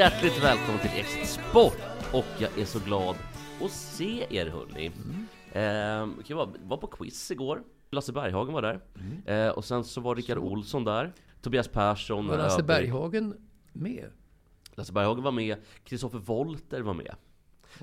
Hjärtligt välkommen till Exit Sport! Och jag är så glad att se er hörni. Mm. Eh, jag var, var på quiz igår. Lasse Berghagen var där. Eh, och sen så var Rickard Olsson där. Tobias Persson. Var Lasse övrig- Berghagen med? Lasse Berghagen var med. Kristoffer Wolter var med.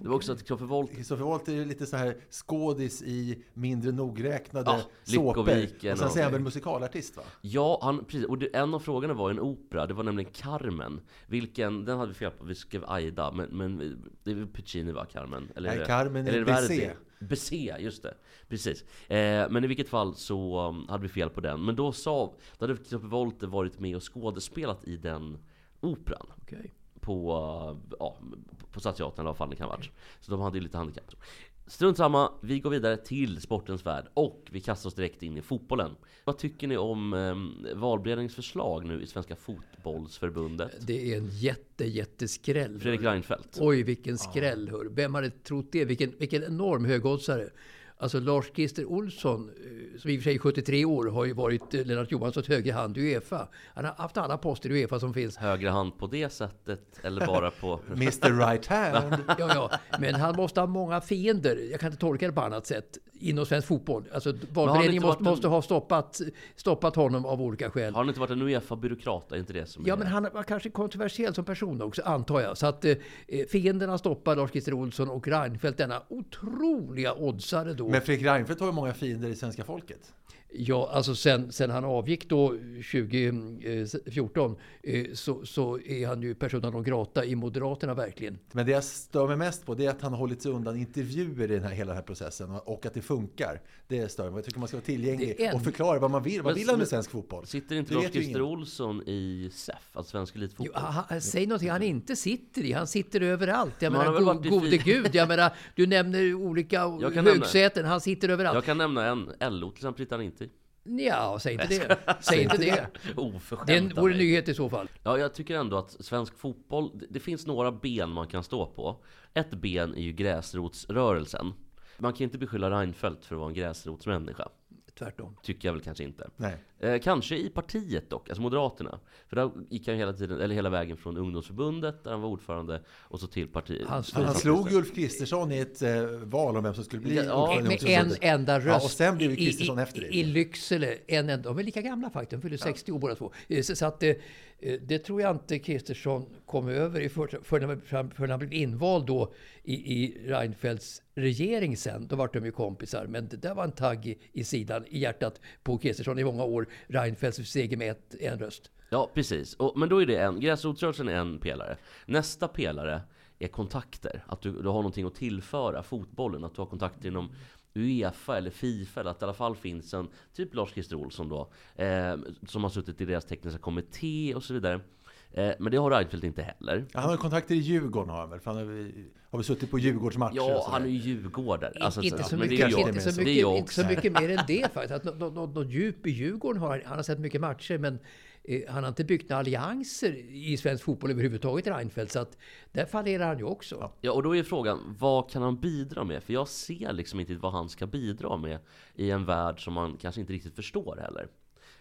Det var också att Kristoffer Wolter... Kristoffer Wolt är ju lite så här skådis i mindre nogräknade Ja, såpor. Lyckoviken Och sen är han väl musikalartist va? Ja, han, precis. Och det, en av frågorna var en opera. Det var nämligen Carmen. Vilken, den hade vi fel på. Vi skrev Aida. Men, men det är Puccini va, Carmen? Eller Nej, Carmen är eller det Verdi? Bizet, just det. Precis. Eh, men i vilket fall så um, hade vi fel på den. Men då sa, då hade Christopher Wolter varit med och skådespelat i den operan. Okej. På, ja, på Stadsteatern eller vad fan det kan ha varit. Så de hade ju lite handikapp. Strunt samma, vi går vidare till sportens värld och vi kastar oss direkt in i fotbollen. Vad tycker ni om um, valberedningens förslag nu i Svenska Fotbollsförbundet? Det är en jätte, jätteskräll. Fredrik Reinfeldt. Oj, vilken skräll. Hör. Vem hade trott det? Vilken, vilken enorm högoddsare. Alltså Lars-Christer Olsson, eh, som i och för sig är 73 år, har ju varit eh, Lennart Johanssons högra hand i Uefa. Han har haft alla poster i Uefa som finns. Högra hand på det sättet eller bara på... Mr Right Hand. Ja, ja. Men han måste ha många fiender. Jag kan inte tolka det på annat sätt. Inom svensk fotboll. Alltså valberedningen måste, en- måste ha stoppat, stoppat honom av olika skäl. Har han inte varit en Uefa-byråkrat? Är inte det som Ja, är... men han var kanske kontroversiell som person också, antar jag. Så att eh, fienderna stoppar Lars-Christer Olsson och Reinfeldt, denna otroliga oddsare då. Men Fredrik Reinfeldt har ju många fiender i svenska folket. Ja, alltså sen, sen han avgick då 2014 eh, så, så är han ju persona non grata i Moderaterna verkligen. Men det jag stör mig mest på det är att han har hållit sig undan intervjuer i den här, hela den här processen och- att det funkar. Det stör mig. Jag tycker man ska vara tillgänglig en- och förklara vad man vill. Vad vill han med svensk fotboll? Sitter inte Lars-Christer ingen. Olsson i SEF, alltså Svensk Jo, Elitfotboll? han, han- säg någonting han inte sitter i. Han sitter överallt. Jag menar, go, gode gud. Jag menar, du nämner olika högsäten. Han sitter överallt. Jag kan nämna en, LO till exempel, sitter han inte. Ja, säg inte det. Säg inte det. Oförskämt Det av vore mig. nyhet i så fall. Ja, jag tycker ändå att svensk fotboll, det- det finns några ben man kan stå på. Ett ben är ju gräsrotsrörelsen. Man kan inte beskylla Reinfeldt för att vara en gräsrotsmänniska. Tvärtom. Tycker jag väl kanske inte. Nej. Eh, kanske i partiet dock, alltså Moderaterna. För där gick han hela, tiden, eller hela vägen från ungdomsförbundet, där han var ordförande, och så till partiet. Han Han slog Ulf Kristersson i ett eh, val om vem som skulle bli Ja, ordförande Med en enda röst. Ja, och sen blev Kristersson efter det. I, Lycksele. En enda, de är lika gamla faktiskt. De fyller 60 år båda två. Eh, Så, så att, eh, eh, det tror jag inte Kristersson kom över i för, förrän han- förrän han blev invald då i, i Reinfeldts regering sen. Då var de ju kompisar. Men det där var en tagg i, i sidan, i hjärtat på Kristersson i många år. Reinfeldts seger med ett, en röst. Ja, precis. Och, men då är det en, gräsrotsrörelsen är en pelare. Nästa pelare är kontakter. Att du, du har någonting att tillföra fotbollen. Att du har kontakter inom Uefa eller Fifa. Eller att det i alla fall finns en, typ Lars-Christer Olsson då. Eh, som har suttit i deras tekniska kommitté och så vidare. Eh, men det har Reinfeldt inte heller. Han har kontakter i Djurgården har han väl? För han har, har väl suttit på Djurgårdsmatcher Ja, han är ju djurgårdare. Alltså, inte, så men det är mycket, jag inte, så mycket, Det är jag inte så mycket mer än det faktiskt. Att något, något, något djup i Djurgården har han, han har sett mycket matcher men eh, han har inte byggt några allianser i svensk fotboll överhuvudtaget, Reinfeldt. Så att där fallerar han ju också. Ja, och då är frågan, vad kan han bidra med? För jag ser liksom inte vad han ska bidra med i en värld som man kanske inte riktigt förstår heller.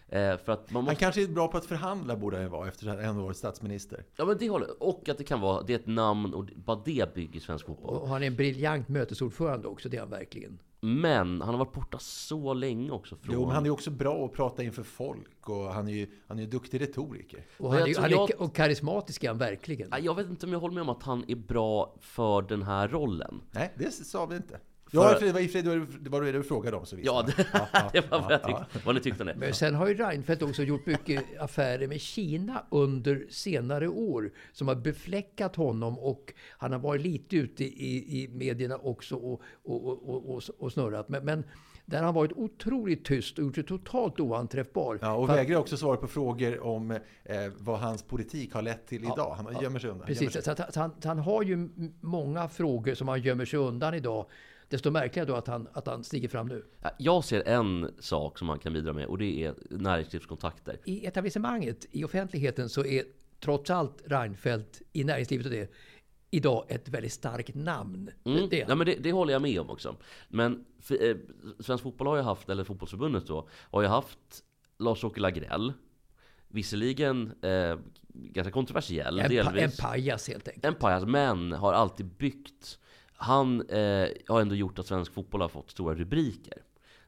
Eh, för att man Han måste... kanske är bra på att förhandla borde han ju vara efter att han ändå varit statsminister. Ja men det håller. Och att det kan vara, det är ett namn och bara det bygger svensk fotboll. Och han är en briljant mötesordförande också, det är han verkligen. Men han har varit borta så länge också från... Jo, men han är också bra att prata inför folk och han är ju han är ju duktig retoriker. Och, han jag är, han jag- är, och karismatisk är han verkligen. Jag vet inte om jag håller med om att han är bra för den här rollen. Nej, det sa vi inte. Ja, i och för sig- det var- det var det du frågade om. Så. Ja, det, det var vad, jag tyckte, vad ni tyckte om det. Men sen har ju Reinfeldt också gjort mycket affärer med Kina under senare år som har befläckat honom och han har varit lite ute i, i medierna också och, och, och, och, och, snurrat. Men, men där har han varit otroligt tyst och gjort sig totalt oanträffbar. Ja, och vägrar också svara på frågor om eh, vad hans politik har lett till idag. Han gömmer sig undan. Precis, sig. så, att, så han, så han har ju många frågor som han gömmer sig undan idag. Desto märkligare då att han, att han stiger fram nu. Ja, Jag ser en sak som man kan bidra med och det är näringslivskontakter. I etablissemanget, i offentligheten, så är trots allt Reinfeldt i näringslivet och det idag ett väldigt starkt namn. Mm. Det Ja, men det, det håller jag med om också. Men för, eh, Svensk Fotboll har ju haft, eller Fotbollsförbundet då, har ju haft Lars-Åke Lagrell. Visserligen eh, ganska kontroversiell en, delvis. en pajas helt enkelt. en pajas, men har alltid byggt. Han eh, har ändå gjort att svensk fotboll har fått stora rubriker.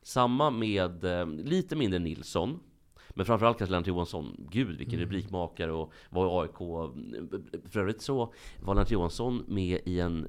Samma med eh, lite mindre Nilsson. Men framförallt kanske Lennart Johansson. Gud vilken rubrikmakare och var i AIK. För övrigt så var Lennart Johansson med i en,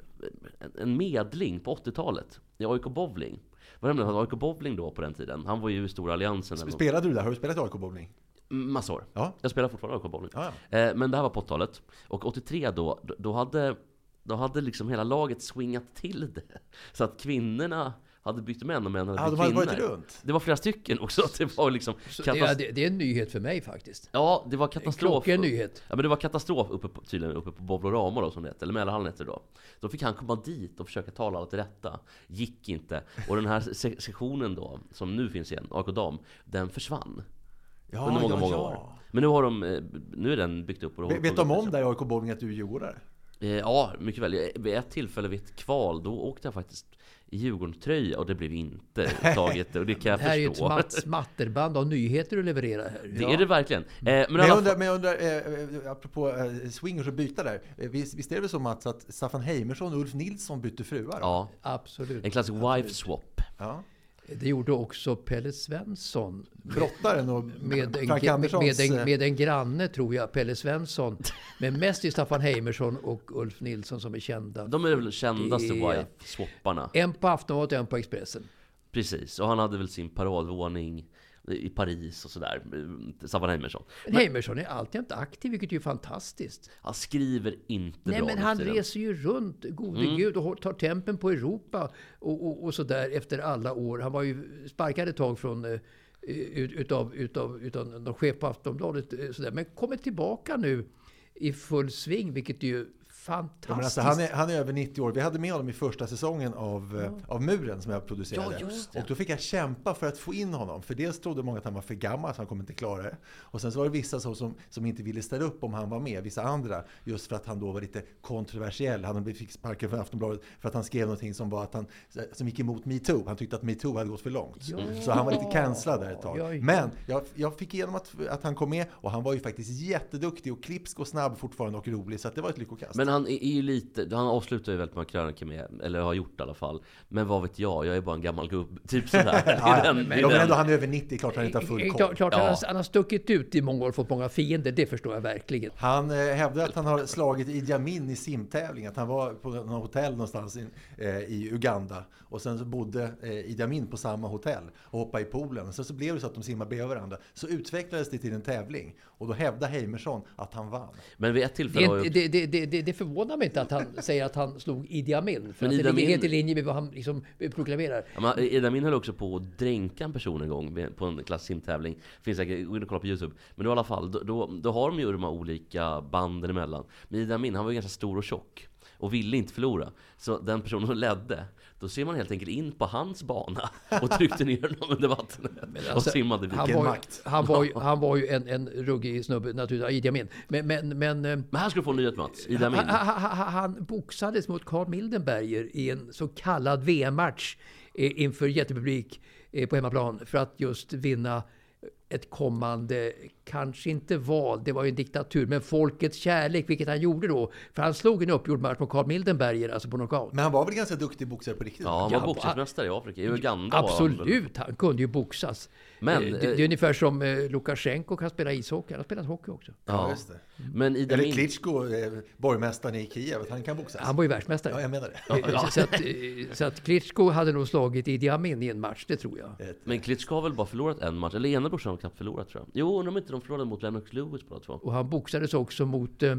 en medling på 80-talet. I AIK Bowling. Vad nämnde han? AIK Bowling då på den tiden. Han var ju i Stora Alliansen. Spelade du där? Har du spelat AIK bowling? Massa år. Ja. Jag spelar fortfarande AIK Bowling. Ja, Eh, men det här var på 80-talet. Och 83 då, då- då hade, då hade liksom hela laget swingat till det. Så att kvinnorna hade bytt män och män hade Ja, bytt de hade kvinnor. varit runt. Det var flera stycken också. Det var liksom Så katas- det, är, det, är en nyhet för mig faktiskt. Ja, det var En katastrof. klockren nyhet. Ja men det var katastrof uppe på, tydligen uppe på Bowlorama då som det hette, eller Mälarhallen hette det då. Då fick han komma dit och försöka tala alla till rätta. Gick inte. Och den här se- sektionen då, som nu finns igen, AIK Dam, den försvann. Ja, under många, ja, många ja. år. Men nu har de, eh, nu är den byggt upp och Vet, vet de om där i AIK bowling att du är djurgårdare? Eh, Ja, mycket väl. Eh, Vid ett tillfälle vid ett kval, då åkte jag faktiskt i Djurgården-tröja och det blev inte taget. Och det kan jag Det här är ju ett förstå. Mats Matterband av nyheter du levererar här. Det är det verkligen. Eh, Men, Men jag undrar, men jag undrar eh, apropå eh, swingers och byta där. Visst, visst är det väl så Mats att Staffan Heimersson och Ulf Nilsson bytte fruar? ja, Absolut. en klassisk wife swap. Ja. Det gjorde också Pelle Svensson. Brottaren och Med en, Frank med, Anderssons... med, en, eh, med en granne tror jag, Pelle Svensson. Men mest i Staffan Heimersson och Ulf Nilsson som är kända. De är väl kändaste Det- wife swapparna. En på Aftonbladet och en på Expressen. Precis, och han hade väl sin paradvåning i Paris och sådär. Staffan Heimersson. Men Heimersson är alltid aktiv, vilket är ju fantastiskt. Han skriver inte Nej, bra men han reser ju runt, gode gud, och tar tempen på Europa och, och, och sådär efter alla år. Han var ju sparkad ett tag från eh, ut, utav, utav, utav någon chef på Aftonbladet. eh, Sådär. Men kommer tillbaka nu i full sving, vilket ju fantastiskt. Ja, alltså, han, är, han är över 90 år. Vi hade med honom i första säsongen av, eh, av Muren som jag producerade. Ja, just det. Och då fick jag kämpa för att få in honom. För dels trodde många att han var för gammal så han kommer inte klara det. Och sen så var det vissa som, som, som inte ville ställa upp om han var med. Vissa andra. Just för att han då var lite kontroversiell. Han fick sparken från Aftonbladet för att han skrev någonting som, var att han, som gick emot metoo. Han tyckte att metoo hade gått för långt. Så han var lite cancellad där ett tag. Ja, ja. Men jag, jag fick igenom att, att han kom med. Och han var ju faktiskt jätteduktig och klipsk och snabb fortfarande och rolig. Så att det var ett lyckokast. Men han är ju lite, han avslutar ju väldigt många krönikor med, eller har gjort i alla fall. Men vad vet jag, jag är bara en gammal gubb. Typ sådär. Det är Ja, ja. den- Men, det ja, men ändå, han är över 90, klart han inte har full Eh, koll. Klart, klart han, Ja. har, han har stuckit ut i många år och fått många fiender, det förstår jag verkligen. Han eh, hävdar att han har slagit Idi Amin i simtävling. Att han var på något hotell någonstans i, eh, i Uganda. Och sen så bodde eh, Idi Amin på samma hotell och hoppade i poolen. Och sen så blev det så att de simmade bredvid varandra. Så utvecklades det till en tävling. Och då hävdar Heimersson att han vann. Men vid ett Det, tillfälle har är jag inte- det, det, det, det förvånar mig inte att han säger att han slog Idi Amin. För Men att Idi det ligger Amin- helt i linje med vad han liksom proklamerar. Ja, men Ida Amin höll också på att dränka en person en gång på en klass simtävling. Finns säkert, gå in och kolla på Youtube. Men då i alla fall, då, då, då har de ju de här olika banden emellan. Men Ida Amin, han var ju ganska stor och tjock. Och ville inte förlora. Så den personen som ledde, då ser man helt enkelt in på hans bana och tryckte ner honom under vattnet. och Alltså, simmade vid. han, Vilken var, makt. han, var ju, han var ju en, en ruggig snubbe, naturligtvis, Idi Amin. Men, men, men eh, Men här ska du få en nyhet Mats. Ida Amin. han, han, han, han boxades mot Carl Mildenberger i en så kallad VM-match eh, inför jättepublik eh, på hemmaplan för att just vinna ett kommande kanske inte val, det var ju en diktatur, men folkets kärlek, vilket han gjorde då. För han slog en uppgjord match mot Carl Mildenberger, alltså på knockout. Men han var väl ganska duktig boxare på riktigt? Ja, han Ja, var på- boxningsmästare i Afrika. I Uganda var han. Absolut, han kunde ju boxas. Men, Eh, det, det eh, är ungefär som eh, Lukasjenko kan spela ishockey. Han har spelat hockey också. Ja, Ja. just det. Men Idi Eller Amin... Klitschko, eh, borgmästaren i Kiev, han kan boxas. Han var ju världsmästare. Ja, jag menar det. Eh, Så, att, så att Klitschko hade nog slagit Idi Amin i en match, det tror jag. Men Klitschko har väl bara förlorat en match? Eller ena brorsan har knappt förlorat tror jag. Jo, undrar om inte de förlorade mot Lennox Lewis båda två. Och han boxades också mot eh,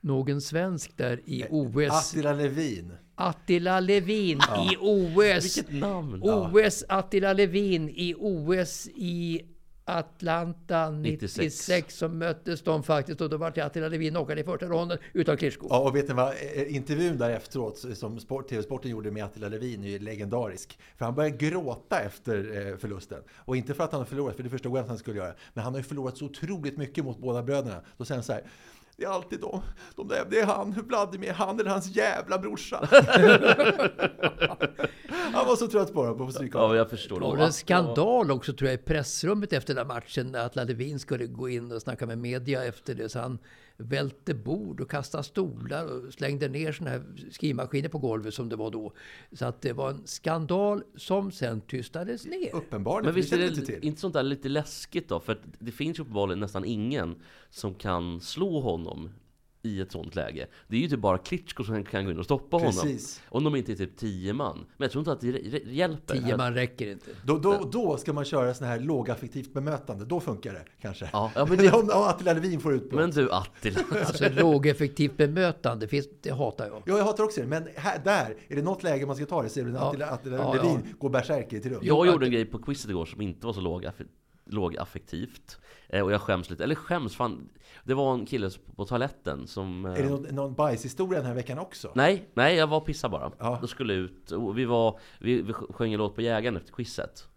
någon svensk där i OS. Attila Levin. Attila Levin i OS. Vilket namn! OS Attila Levin i OS i Atlanta 96, 96. som möttes de faktiskt och då var Attila Levin knockad i första ronden utav Klitschko. Ja, och vet ni vad? Eh, Intervjun där efteråt som sport, TV-sporten gjorde med Attila Levin är ju legendarisk. För han började gråta efter eh, förlusten. Och inte för att han har förlorat, för det förstod jag att han skulle göra. Men han har ju förlorat så otroligt mycket mot båda bröderna. Då säger han så här. Det är alltid de, de där, det är han, Vladimir, han eller hans jävla brorsa. han var så trött på dem, på att. Ja, jag förstår. Det var en skandal också tror jag i pressrummet efter den matchen när Attila Levin skulle gå in och snacka med media efter det. Så han välte bord och kastade stolar och slängde ner såna här skrivmaskiner på golvet som det var då. Så att det var en skandal som sen tystades ner. Uppenbarligen, Men visst det är det inte till. inte sånt där lite läskigt då? För att det finns ju uppenbarligen nästan ingen som kan slå honom i ett sånt läge. Det är ju typ bara Klitschko som kan gå in och stoppa honom. Precis. Om de inte är typ tio man. Men jag tror inte att det hjälper. Tio man räcker inte. Då, då, då ska man köra sån här lågaffektivt bemötande. Då funkar det kanske. Ja, ja, men det- om, om Attila Levin får utbrott. Men du Attila. Alltså lågeffektivt bemötande, finns, det hatar jag. Ja, jag hatar också det. Men här, där, är det något läge man ska ta det så är det när Ja. Attila, Attila Ja, Levin ja. går bärsärker i ett rum. Jag att- gjorde en grej på quizet igår som inte var så låg lågaffektivt. Eh, och jag skäms lite. Eller skäms, fan. Det var en kille på toaletten som... eh, Är det någon, någon bajshistoria den här veckan också? Nej, nej, jag var och pissade bara. Ja. Då skulle ut. Vi, var, vi, vi sjöng en låt på Jägaren efter quizet.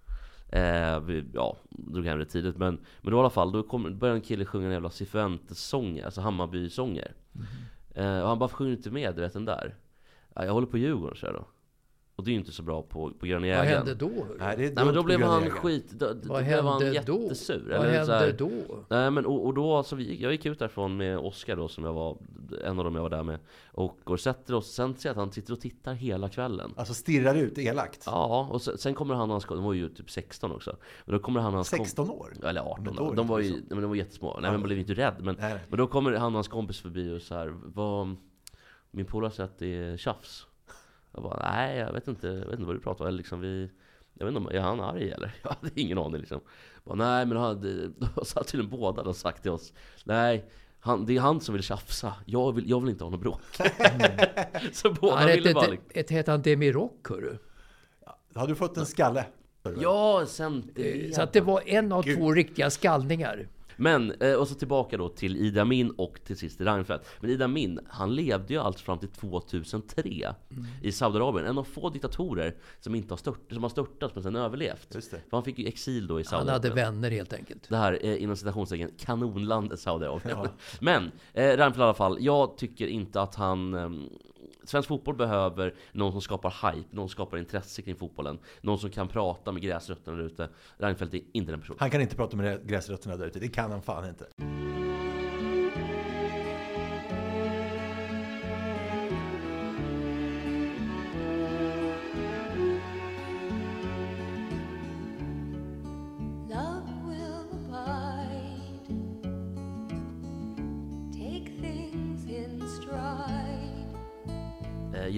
Eh, vi, ja, drog hem det tidigt. Men, men då i alla fall, då kom, började en kille sjunga en jävla Cifuentes-sånger, alltså Hammarby-sånger. Eh, och han bara sjunger inte med, du vet den där. Ja, jag håller på Djurgården, så jag då. Och det är ju inte så bra på, på Gröna Vad Jägaren. hände då? Nej, det Nej men då blev han skit, då, då Vad blev han hände då? jättesur. Vad Eller så här- hände då? Nej men och, och då, så vi, jag gick ut därifrån med Oskar då som jag var, en av dem jag var där med. Och går och sätter oss, sen ser jag att han sitter och tittar hela kvällen. Alltså stirrar ut elakt. Ja, och sen, sen kommer han och hans de var ju typ 16 också. Men då kommer han och hans kom- 16 år? Eller 18 Men då då. är De var ju, så. nej, men de var jättesmå. Nej men man blev inte rädd. Men, nej. men då kommer han och hans kompis förbi och så här, vad... Min polare säger att det är tjafs. Jag bara, nej jag vet inte, jag vet inte vad du pratar om. Eller liksom vi... Jag vet inte, om- är han arg eller? Jag hade ingen aning liksom. Bara, nej men han, det- då sa tydligen båda och sagt till oss. Nej, han, det är han som vill tjafsa. Jag vill, jag vill inte ha något bråk. så båda Han ville bara... ett, liksom- ett, hette han Demirock, hörru. Har du fått en skalle? Ja, Eh, centerledare. Så att det var en av Gud. två riktiga skallningar. Men, eh, och så tillbaka då till Idi Amin och till sist till Reinfeldt. Men Idi Amin, han levde ju alltså fram till 2003 i Saudiarabien. En av få diktatorer som inte har, stört, som har störtats men sen överlevt. För han fick ju exil då i Han hade Saudiarabien. vänner helt enkelt. Det här är inom citationstecken kanonlandet Saudiarabien. Men, eh, Reinfeldt i alla fall. Jag tycker inte att han... Svensk fotboll behöver någon som skapar hype, någon som skapar intresse kring fotbollen. Någon som kan prata med gräsrötterna där ute. Reinfeldt är inte den personen. Han kan inte prata med gräsrötterna där ute. Det kan han fan inte.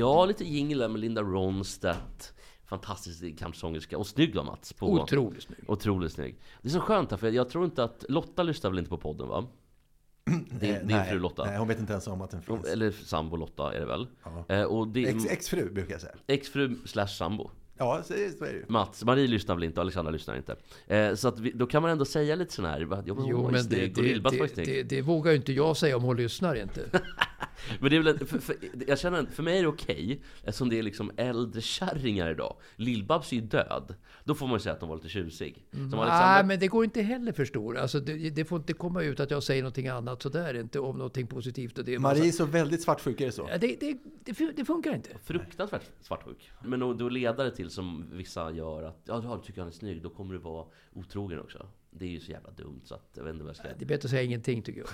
Ja, lite jinglar med Linda Ronstadt. Fantastisk kampsångerska. Och snygg var Mats. På, Otroligt snygg. Otroligt snygg. Det är så skönt här, för jag tror inte att... Lotta lyssnar väl inte på podden va? Din, din nej, fru Lotta. Nej, hon vet inte ens om att den finns. Eller sambo Lotta är det väl? Ja. Eh, och det Ex, exfru brukar jag säga. exfru slash sambo. Ja, så är det ju. Mats, Marie lyssnar väl inte och Alexandra lyssnar inte. Eh, så att vi, då kan man ändå säga lite sån här, va, Jo, men det, det, det, det vågar ju inte jag säga om hon lyssnar inte. Men det är väl, för, för, jag känner, för mig är det okej, eftersom det är liksom äldre kärringar idag. Lill-Babs är ju död. Då får man ju säga att de var lite tjusig. Som Nej, Alexander- men det går inte heller för stor. Alltså, det, det får inte komma ut att jag säger någonting annat sådär, inte om någonting positivt. Och det är massa- Marie är så väldigt svartsjuk, är det så? Ja, det, det, det, det funkar inte. Fruktansvärt svartsjuk. Men då, då leder det till som vissa gör att, ja du tycker han är snygg, då kommer du vara otrogen också. Det är ju så jävla dumt så att jag vet inte vad jag ska... Det är bättre att säga ingenting tycker jag.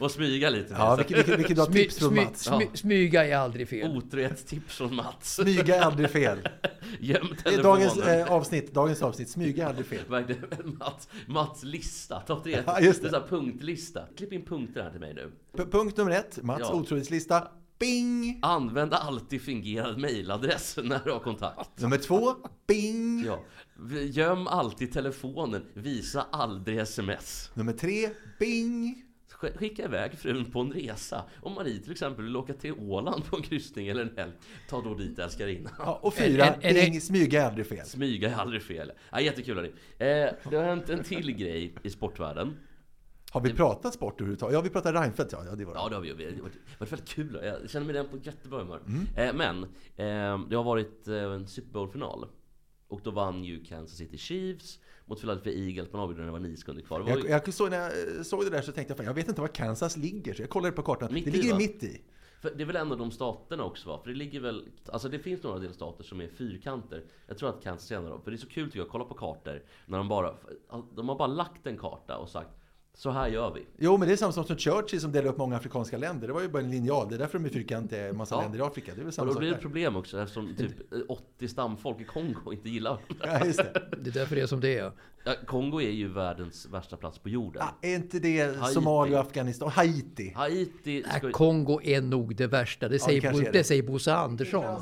Och smyga lite. Ja, vilket, vilket, vilket bra Smy, tips från smy, Mats. smy, smyga är aldrig fel. Otrohetstips från Mats. Smyga är aldrig fel. Göm Det är dagens eh, avsnitt, dagens avsnitt. Smyga är aldrig fel. Mats, Mats lista, topp tre. Ja, just det. det. är så här punktlista. Klipp in punkter här till mig nu. P- punkt nummer ett, Mats Ja. otrohetslista. Bing! Använd alltid fingerad mailadress när du har kontakt. Nummer två, bing! Ja. Göm alltid telefonen, visa aldrig sms. Nummer tre, bing! Sk- Skicka iväg frun på en resa. Om Marie till exempel vill åka till Åland på en kryssning eller en helg, ta då dit älskarinnan. Ja, och fyra, En- en- en- bing, smyga är aldrig fel. Smyga är aldrig fel. Ja, jättekul hörni. Eh, det har hänt en till grej i sportvärlden. Har vi pratat sport överhuvudtaget? Ja, vi pratar Reinfeldt, ja. ja det var det. Ja, det har vi ju. Det har varit- det väldigt kul. Jag känner mig redan på jättebra humör. Mm. Eh, men, eh, det har varit eh, en Super Bowl-final. Och då vann ju Kansas City Chiefs mot Philadelphia Eagles. Man avgjorde när det var nio sekunder kvar. Det var Jag, ju, jag såg, när jag såg det där så tänkte jag, fan, jag vet inte var Kansas ligger. Så jag kollade på kartan. Mitt det i, ligger va? mitt i. för det är väl en av de staterna också va? För det ligger väl... Alltså det finns några delstater som är fyrkanter. Jag tror att Kansas är en av dem. För det är så kul tycker jag att kolla på kartor. När de bara... De har bara lagt en karta och sagt Så här gör vi. Jo, men det är samma sak som Churchill som delade upp många afrikanska länder. Det var ju bara en linjal. Det är därför de är fyrkantiga en massa Ja. länder i Afrika. Det är väl Och samma då sak blir det ett problem också eftersom typ eh, 80 stamfolk i Kongo inte gillar varandra. Ja, just det. Det är därför det är som det är. Ja, Kongo är ju världens värsta plats på jorden. Ah, är inte det Haiti. Somalia, Afghanistan, Haiti? Haiti ska Nej, Kongo är nog det värsta. Det säger, Bo, är det. det säger Bosse Andersson.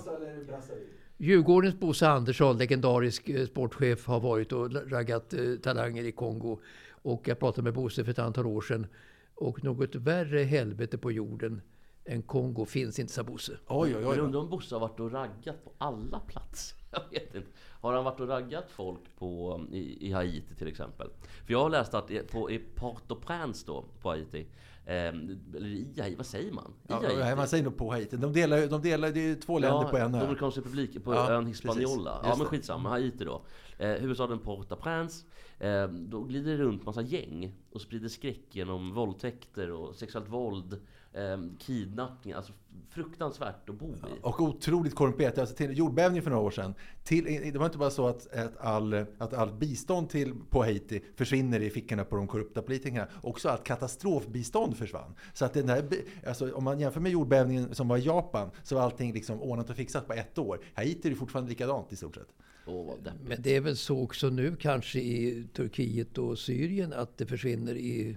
Djurgårdens Bosse Andersson, legendarisk eh, sportchef, har varit och raggat eh, talanger i Kongo. Och jag pratade med Bosse för ett antal år sedan. Och något värre helvete på jorden än Kongo finns inte, sa Bosse. Oj, oj, Men oj. undrar om Bosse har varit och raggat på alla platser? Jag vet inte. Har han varit och raggat folk på, i, i Haiti till exempel? För jag har läst att på, i Port-au-Prince då, på Haiti, eller i Haiti, vad säger man? I Ja, ja, man säger nog på Haiti. De delar, de delar, det är två länder på en ö. Dominikanska republiken, på Ja, ön precis. Hispaniola. Ja Just men skitsamma, Haiti då. Eh, huvudstaden Port-au-Prince. Eh, då glider det runt massa gäng och sprider skräck genom våldtäkter och sexuellt våld. Eh, kidnappningar, alltså fruktansvärt att bo i. Och otroligt korrumperat. Alltså till jordbävningen för några år sedan. Till, det var inte bara så att, att, all, att allt bistånd till, på Haiti försvinner i fickorna på de korrupta politikerna. Också allt katastrofbistånd försvann. Så att den där, bi- alltså, om man jämför med jordbävningen som var i Japan så var allting liksom ordnat och fixat på ett år. Haiti är det fortfarande likadant i stort sett. Deppigt. Men det är väl så också nu kanske i Turkiet och Syrien att det försvinner i,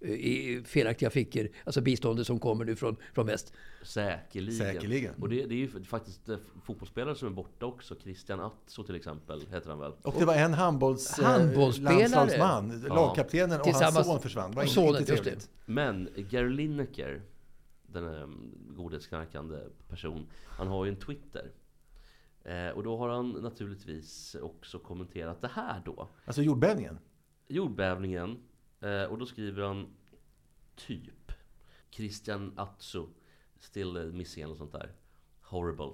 i felaktiga fickor. Alltså biståndet som kommer nu från, från väst. Säkerligen. Säkerligen. Och det, det är ju faktiskt eh, fotbollsspelare som är borta också. Christian Atso till exempel, heter han väl? Och det var en handbolls, eh, Handbollsspelare. Ja. lagkaptenen och hans son försvann. Det var och inte sonen, det. trevligt. Men Gary Lineker, den um, godhetsknarkande person, han har ju en Twitter. Eh, och då har han naturligtvis också kommenterat det här då. Alltså jordbävningen. Jordbävningen. Eh, och då skriver han typ Christian Atso Still eh, missing eller sånt där. Horrible.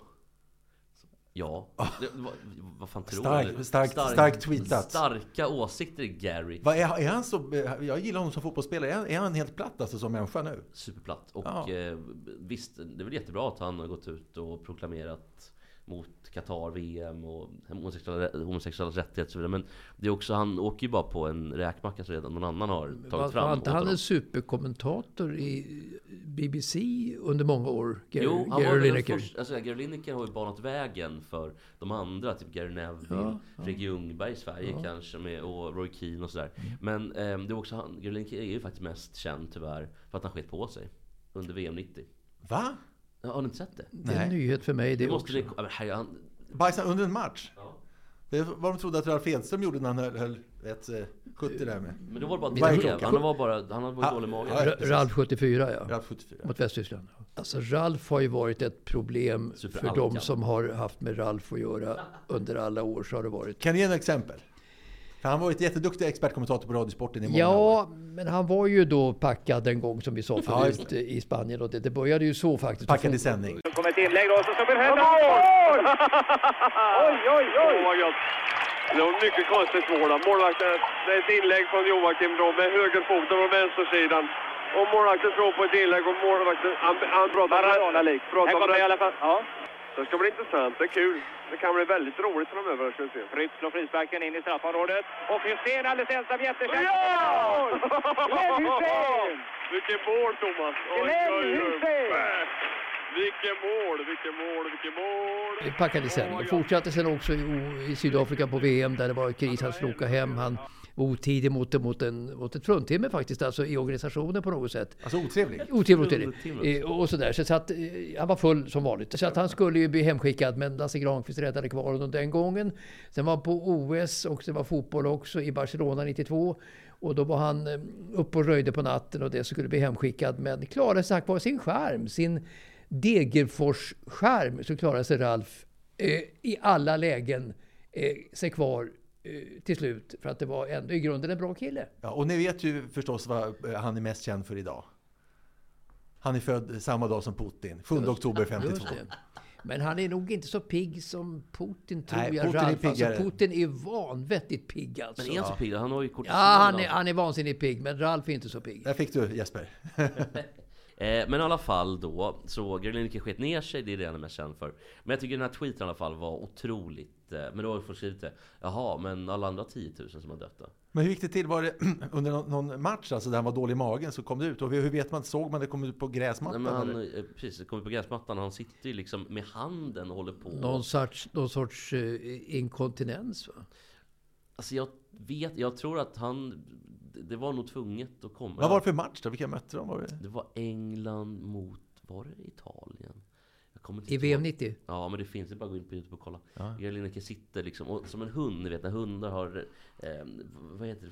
Så, Ja, det, vad, vad fan tror Stark- du? starkt- starkt tweetat. Starka åsikter Gary. Vad är, är han så, jag gillar honom som fotbollsspelare. Är han, är han helt platt alltså som människa nu? Superplatt. Och Ja. eh, visst, det är väl jättebra att han har gått ut och proklamerat mot Qatar, VM och homosexuella, homosexuella rättigheter och så vidare. Men det är också, han åker ju bara på en räkmacka som redan någon annan har tagit Var, fram var inte han en superkommentator i BBC under många år? Gary, Jo, han Gary var Lineker. första, alltså Gary Lineker har ju banat vägen för de andra, typ Gary Neville, Ja, ja. Fredrik Ljungberg i Sverige kanske, med, och Roy Keane och sådär. Men eh, det är också han, Gary Lineker är ju faktiskt mest känd tyvärr för att han sket på sig under VM 90. Va? Har ni inte sett det? Det är en Nej. nyhet för mig det, Det måste också. det, ja, men herre, han, Bajsade under en match? Ja. Det är vad de trodde att Ralf Edström gjorde när han höll, höll ett eh, 70 där med. Men det var bara Vad är ett klockan? Han var bara, han hade bara Ja, dålig mage. ja, Ra- Ralf 74 ja. Ralf 74. Mot Västtyskland. Alltså Ralf har ju varit ett problem för Superalkan. de som har haft med Ralf att göra under alla år. Så har det varit. Kan du ge en exempel? För han var ju ett jätteduktig expertkommentator på Radiosporten i många år. Ja, men han var ju då packad en gång som vi sa Ja, förut i Spanien. Och det, det började ju så faktiskt. Packad i sändning. Det kommer ett inlägg då, så stopper händerna. Mål! oj, oj, oj! Vad gött. Det var mycket konstigt mål. Målvakten, det är ett inlägg från Joakim då med högerfoten på vänstersidan. Och målvakten slår på ett inlägg och målvakten, han, han pratar Maradona-lik. Här kommer det i alla fall. Ja. Det ska bli intressant, det är kul. Det kan bli väldigt roligt framöver, ska vi se. Fritz slår frisparken in i straffområdet. Och Hysén alldeles ensam jättechans. Ja! Glenn Hysén! Vilket mål, Thomas! Glenn. Hysén! Vilket mål, vilket mål, vilket mål! packad i sändning. Och fortsatte sen också i, i Sydafrika på VM där det var kris. Han skulle åka hem. Han otidig mot, mot, en, mot ett fruntimmer faktiskt, alltså i organisationen på något sätt. Alltså otrevlig. Fruntimmer. det. Eh, Och sådär. Så, så att, eh, han var full som vanligt. Så att han skulle ju bli hemskickad, men Lasse Granqvist räddade kvar honom den gången. Sen var han på OS och det var fotboll också i Barcelona 92. Och då var han eh, uppe och röjde på natten och det skulle bli hemskickad. Men klarade sig tack vare sin skärm, sin Degerfors-skärm, så klarade sig Ralf eh, i alla lägen eh, sig kvar till slut. För att det var ändå i grunden en bra kille. Ja, och ni vet ju förstås vad eh, han är mest känd för idag. Han är född samma dag som Putin, 7 oktober 52. Just det. Men han är nog inte så pigg som Putin tror Nej, jag. Putin är alltså. Putin är vanvettigt pigg alltså. Men är han så pigg? Han har ju kortison. Ja, han är, han är vansinnigt pigg, men Ralf är inte så pigg. Där fick du Jesper. Eh, men i alla fall då, så Gary Lineker sket ner sig, det är det han är mest känd för. Men jag tycker den här tweeten i alla fall var otroligt... Men då har folk skrivit det. Jaha, men alla andra 10 000 som har dött då? Men hur gick det till? Var det under någon, match alltså, där han var dålig i magen så kom det ut? Och hur vet man? Såg man det kom ut på Nej, gräsmattan? men han, eller? eh, precis, det kommer på gräsmattan och han sitter ju liksom med handen och håller på. Någon sorts, någon sorts eh, inkontinens va? Alltså jag vet, jag tror att han... Det var nog tvunget att komma. Vad var det för match då? Vilka mötte de? Var det? Det var England mot, var det Italien? Kommer inte I. VM 90? Ja, men det finns. Det bara gå in på Youtube och kolla. Ja. Gary Lineker sitter liksom, och, som en hund, ni vet när hundar har, eh, vad heter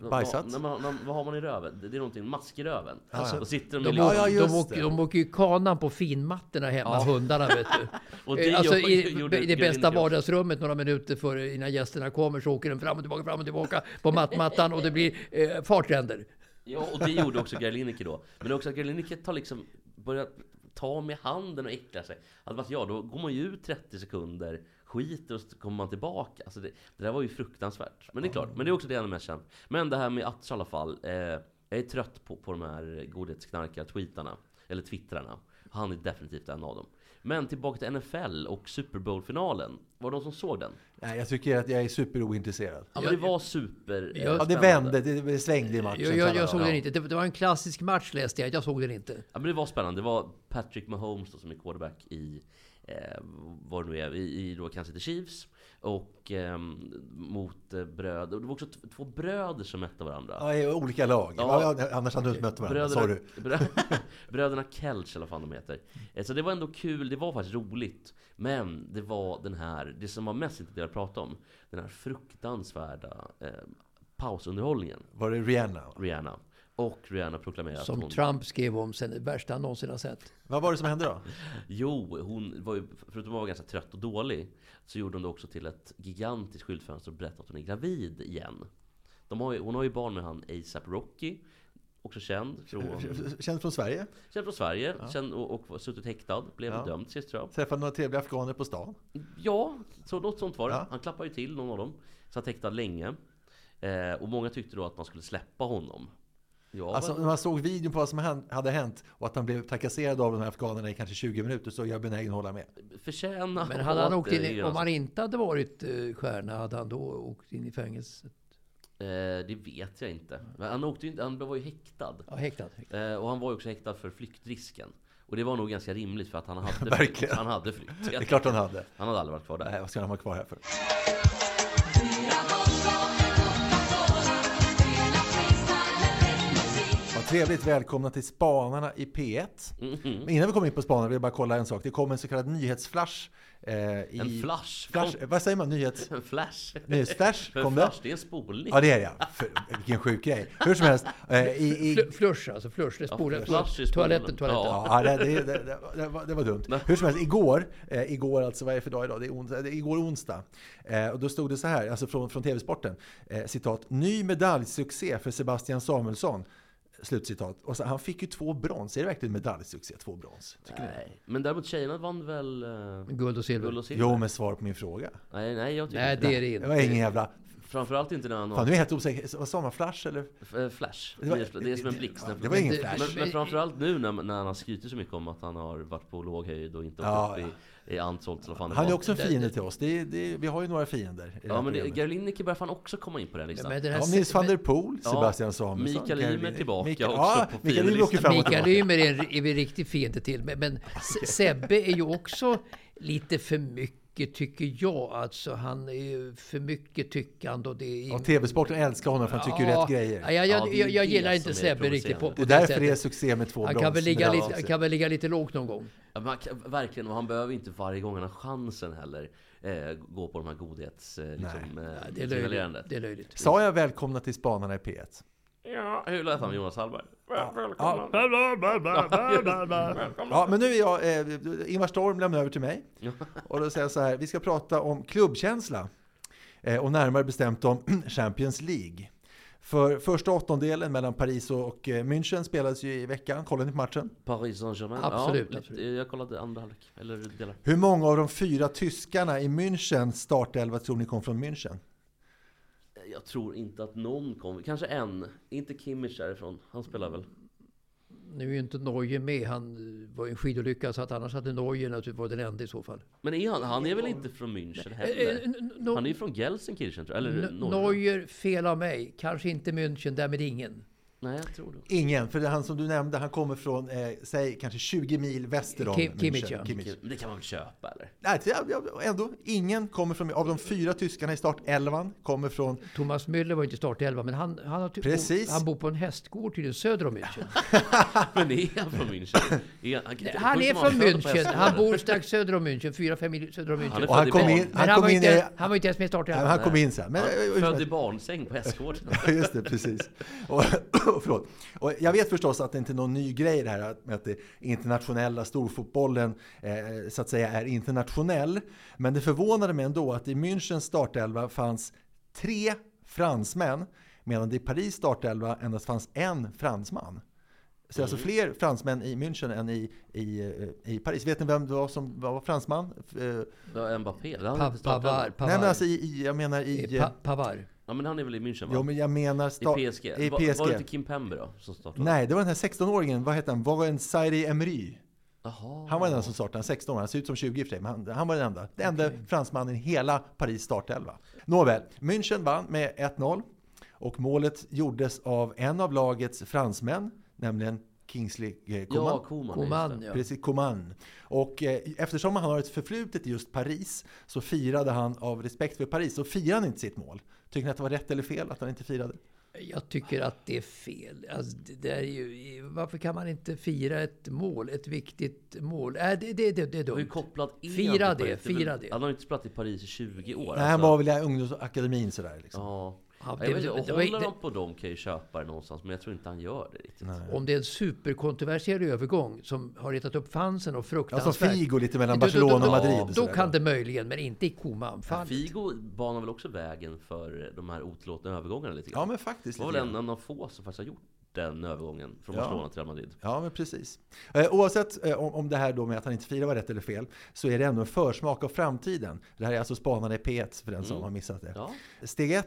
det? Bajsat? Vad, när man, när, vad har man i röven? Det, det är någonting, mask i röven. ja. Då sitter de, De, i Ja, åker, ja, de, åker, de åker ju kanan på finmattorna hemma, hundarna vet du. Och det Eh, alltså i, i det bästa vardagsrummet några minuter före innan gästerna kommer så åker den fram och tillbaka, fram och tillbaka på mattmattan och det blir eh, fartränder. Ja, och det gjorde också Gary Lineker då. Men också att Gary Lineker tar liksom, börjar ta med handen och äckla sig. Alltså, ja, då går man ju ut 30 sekunder, skiter och så kommer man tillbaka. Alltså det, det där var ju fruktansvärt. Men det är klart, men det är också det är mest känd. Men det här med Atch i alla fall. Eh, jag är trött på, på de här godhetsknarkar-tweetarna. Eller twittrarna. Han är definitivt en av dem. Men tillbaka till NFL och Super Bowl-finalen. Var det någon som såg den? Nej, jag tycker att jag är superointresserad. Ja, men det var super... eh, Ja, det vände, det svängde i matchen. Jag, jag, jag såg den inte. Det, det var en klassisk match läste jag. Jag såg den inte. Ja men det var spännande. Det var Patrick Mahomes då, som är quarterback i, eh, vad det nu är, i, i då Kansas City Chiefs. Och ehm, mot eh, bröder. Och det var också två bröder som mötte varandra. Ja, i olika lag. Ja. Ja. annars hade du inte mött varandra. Bröderna, brö, bröderna Kelch eller vad fan de heter. Eh, Så det var ändå kul, det var faktiskt roligt. Men det var den här, det som var mest intressant att prata om. Den här fruktansvärda eh, pausunderhållningen. Var det Rihanna? Rihanna. Och Rihanna proklamerade att Som hon... Trump skrev om sen, det värsta han någonsin har sett. Vad var det som hände då? Jo, hon var ju, förutom att vara ganska trött och dålig, så gjorde hon det också till ett gigantiskt skyltfönster och berättade att hon är gravid igen. De har ju, hon har ju barn med han ASAP Rocky, också känd från, Känd från Sverige? känd från Sverige, känd och, och var suttit häktad, blev Ja. dömd sist tror jag. Träffade några trevliga afghaner på stan? Ja, så något sånt var det. Ja. Han klappade ju till någon av dem, satt häktad länge. Eh, och många tyckte då att man skulle släppa honom. Ja, Alltså men- när man såg videon på vad som hade hänt och att han blev trakasserad av de här afghanerna i kanske 20 minuter så är jag benägen att hålla med. förtjäna Men hade han åkt in, i- om han inte hade varit eh, stjärna, hade han då åkt in i fängelse? Eh, det vet jag inte. Men han, åkte ju inte, han var ju häktad. Ja, häktad. Eh, och han var ju också häktad för flyktrisken. Och det var nog ganska rimligt för att han hade flytt. Han hade flytt. Det är klart han hade. Han hade aldrig varit kvar där. Nej, vad ska han vara kvar här för? Trevligt, välkomna till Spanarna i P1. Mhm. Men innan vi kommer in på Spanarna vill jag bara kolla en sak. Det kom en så kallad nyhetsflash. Eh, i... En flash? flash Kom. vad säger man? Nyhets... En flash? Nyhetsflash? En Kom flash, det? det är en spolning. Ja, det är det ja. För, vilken sjuk grej. Hur som helst. Eh, i, i... Fl- Flush alltså, flush. Det flush är spolen. toaletten, toaletten. Ja, det, det, det, det, det, var, det var dumt. Hur som helst, igår, eh, igår alltså, vad är det för dag idag? Det är onsdag, det är igår onsdag. Eh, och då stod det så här, alltså från, från TV-sporten, eh, citat, ny medaljsuccé för Sebastian Samuelsson. Slutcitat. Och så, han fick ju två brons. Är det verkligen medaljsuccé? Två brons? Tycker ni? Nej, men däremot tjejerna vann väl... eh, Guld och silver. Guld och silver? Jo, men svar på min fråga. Nej, nej jag tycker Nej, inte det är det inte. Det var ingen jävla... Framförallt inte när han Fan, nu är jag helt osäker. Vad sa man? Flash eller? Eh, Flash. Det var- Det, är, det är som en blixt. ja, det var ingen men, flash. Men, men framförallt nu när, när han har skrytit så mycket om att han har varit på låg höjd och inte åkt Ja, upp i, i Antzolt eller vad Han är också en fiende till oss. Det är, det är, vi har ju några fiender. Ja men det. Gary Lineker börjar fan också komma in på den listan. Men den här Ja, Nils van der Poel, Ja, Sebastian Samuelsson. Mikael Ymer tillbaka Mikael, också ja, på fiendelistan. Mikael. Ymer är, en- är vi riktigt fiende till. Men, men Se- Sebbe är ju också lite för mycket, tycker jag. Alltså, han är ju för mycket tyckande och det är... Ja, TV-sporten älskar honom för han tycker ju rätt grejer. Ja, jag, jag, Ja, jag, jag gillar inte Sebbe riktigt på, på Det är därför det är succé med två Han brons. kan väl, ligga lite, sig. kan väl ligga lite lågt någon gång. Ja, kan, verkligen, och han behöver inte varje gång han har chansen heller eh, gå på de här godhets... Eh, liksom, eh, Det är löjligt. Det är löjligt. Sa jag välkomna till Spanarna i P1? Ja, hur lät han Jonas Hallberg? Ja. Ja, men nu är jag, eh, Ingvar Storm lämnar över till mig. Och då säger jag så här, vi ska prata om klubbkänsla. Eh, och närmare bestämt om Champions League. För första åttondelen mellan Paris och eh, München spelades ju i veckan. Kollade ni på matchen? Paris Saint-Germain? Absolut, ja, absolut. Jag kollade andra halvlek, eller delar. Hur många av de fyra tyskarna i München startelva tror ni kom från München? Jag tror inte att någon kom, kanske en. Inte Kimmich därifrån, han spelar väl? Nu är ju inte Neuer med. Han var ju en skidolycka så att annars hade Neuer naturligtvis varit den enda i så fall. Men är han, han är väl inte från München Eh, heller? eh, Han är ju från Gelsenkirchen tror jag, eller N- norr. Neuer, fel av mig. Kanske inte München, därmed ingen. Nej, jag tror det. Ingen, för det han som du nämnde, han kommer från, eh, säg kanske 20 mil väster om Kim- Kimmich, München. ja. Kimmich. Det kan man väl köpa eller? Nej, ändå, ingen kommer från, av de fyra tyskarna i startelvan kommer från Thomas Müller var inte i startelva, men han, han, har Precis. han bor på en hästgård tydligen söder om München. Men är han från München? Är, han, Han är från München. Han bor strax söder om München. Fyra, fem mil söder om Han München. Och han kom in, han han, kom var in inte, i, han var inte ens med i startelvan. han kom in sen. Men, född i barnsäng på hästgården. Just det, precis. Och, förlåt. och jag vet förstås att det inte är någon ny grej det här att- med att det internationella storfotbollen eh, så att säga är internationell. Men det förvånade mig ändå att i Münchens startelva fanns tre fransmän medan det i Paris startelva endast fanns en fransman. Så alltså fler fransmän i München än i, i, eh, i Paris. Vet ni vem det var som var fransman? Eh, Det var Mbappé. Det Pa- startat. Pavard. Nej Pavard. men alltså i, i jag menar i... Eh, Pa- Pavard. Ja men han är väl i München va? Jo men jag menar... sta- I PSG. I Var, PSG. var det inte Kim Pembe då? Som startade? Nej, det var den här 16-åringen, vad hette han? Var en Sairi Emery. Jaha. Han var den enda som startade, 16 år, han ser ut som 20 i och för sig, men han, han var den enda. Den enda fransmannen i hela Paris startelva. Nåväl, München vann med 1-0 och målet gjordes av en av lagets fransmän, nämligen Kingsley eh, Coman. Ja. Coman, det. ja. Precis, Coman. Och eh, eftersom han har ett förflutet i just Paris så firade han av respekt för Paris, så firade han inte sitt mål. Tycker ni att det var rätt eller fel att han inte firade? Jag tycker att det är fel. Alltså, det är ju, varför kan man inte fira ett mål? Ett viktigt mål? Äh, det, det, det, det är dumt. kopplat in Fira det, fira det. Han har ju inte spelat i Paris i 20 år. Nej, han alltså. var väl i ungdomsakademin sådär. Liksom. Ja. Ja, jag vet, det- inte, det var- håller det- han på dem kan ju köpa det någonstans, men jag tror inte han gör det riktigt. Om det är en superkontroversiell övergång som har retat upp fansen och Ja, som fruktansvärt. Figo lite mellan Då- då- då- Barcelona och då- Madrid. och Då sådär. kan det möjligen, men inte i Koman. Fan. Figo banar väl också vägen för de här otillåtna övergångarna lite grann? Ja, men faktiskt. Det var väl en, av få som faktiskt har gjort den övergången från Ja. Barcelona till Real Madrid. Ja, men precis. Eh, oavsett eh, om, om det här då med att han inte firar var rätt eller fel, så är det ändå en försmak av framtiden. Det här är alltså Spanarna i P1 för den som Mm. har missat det. Ja. Steg ett,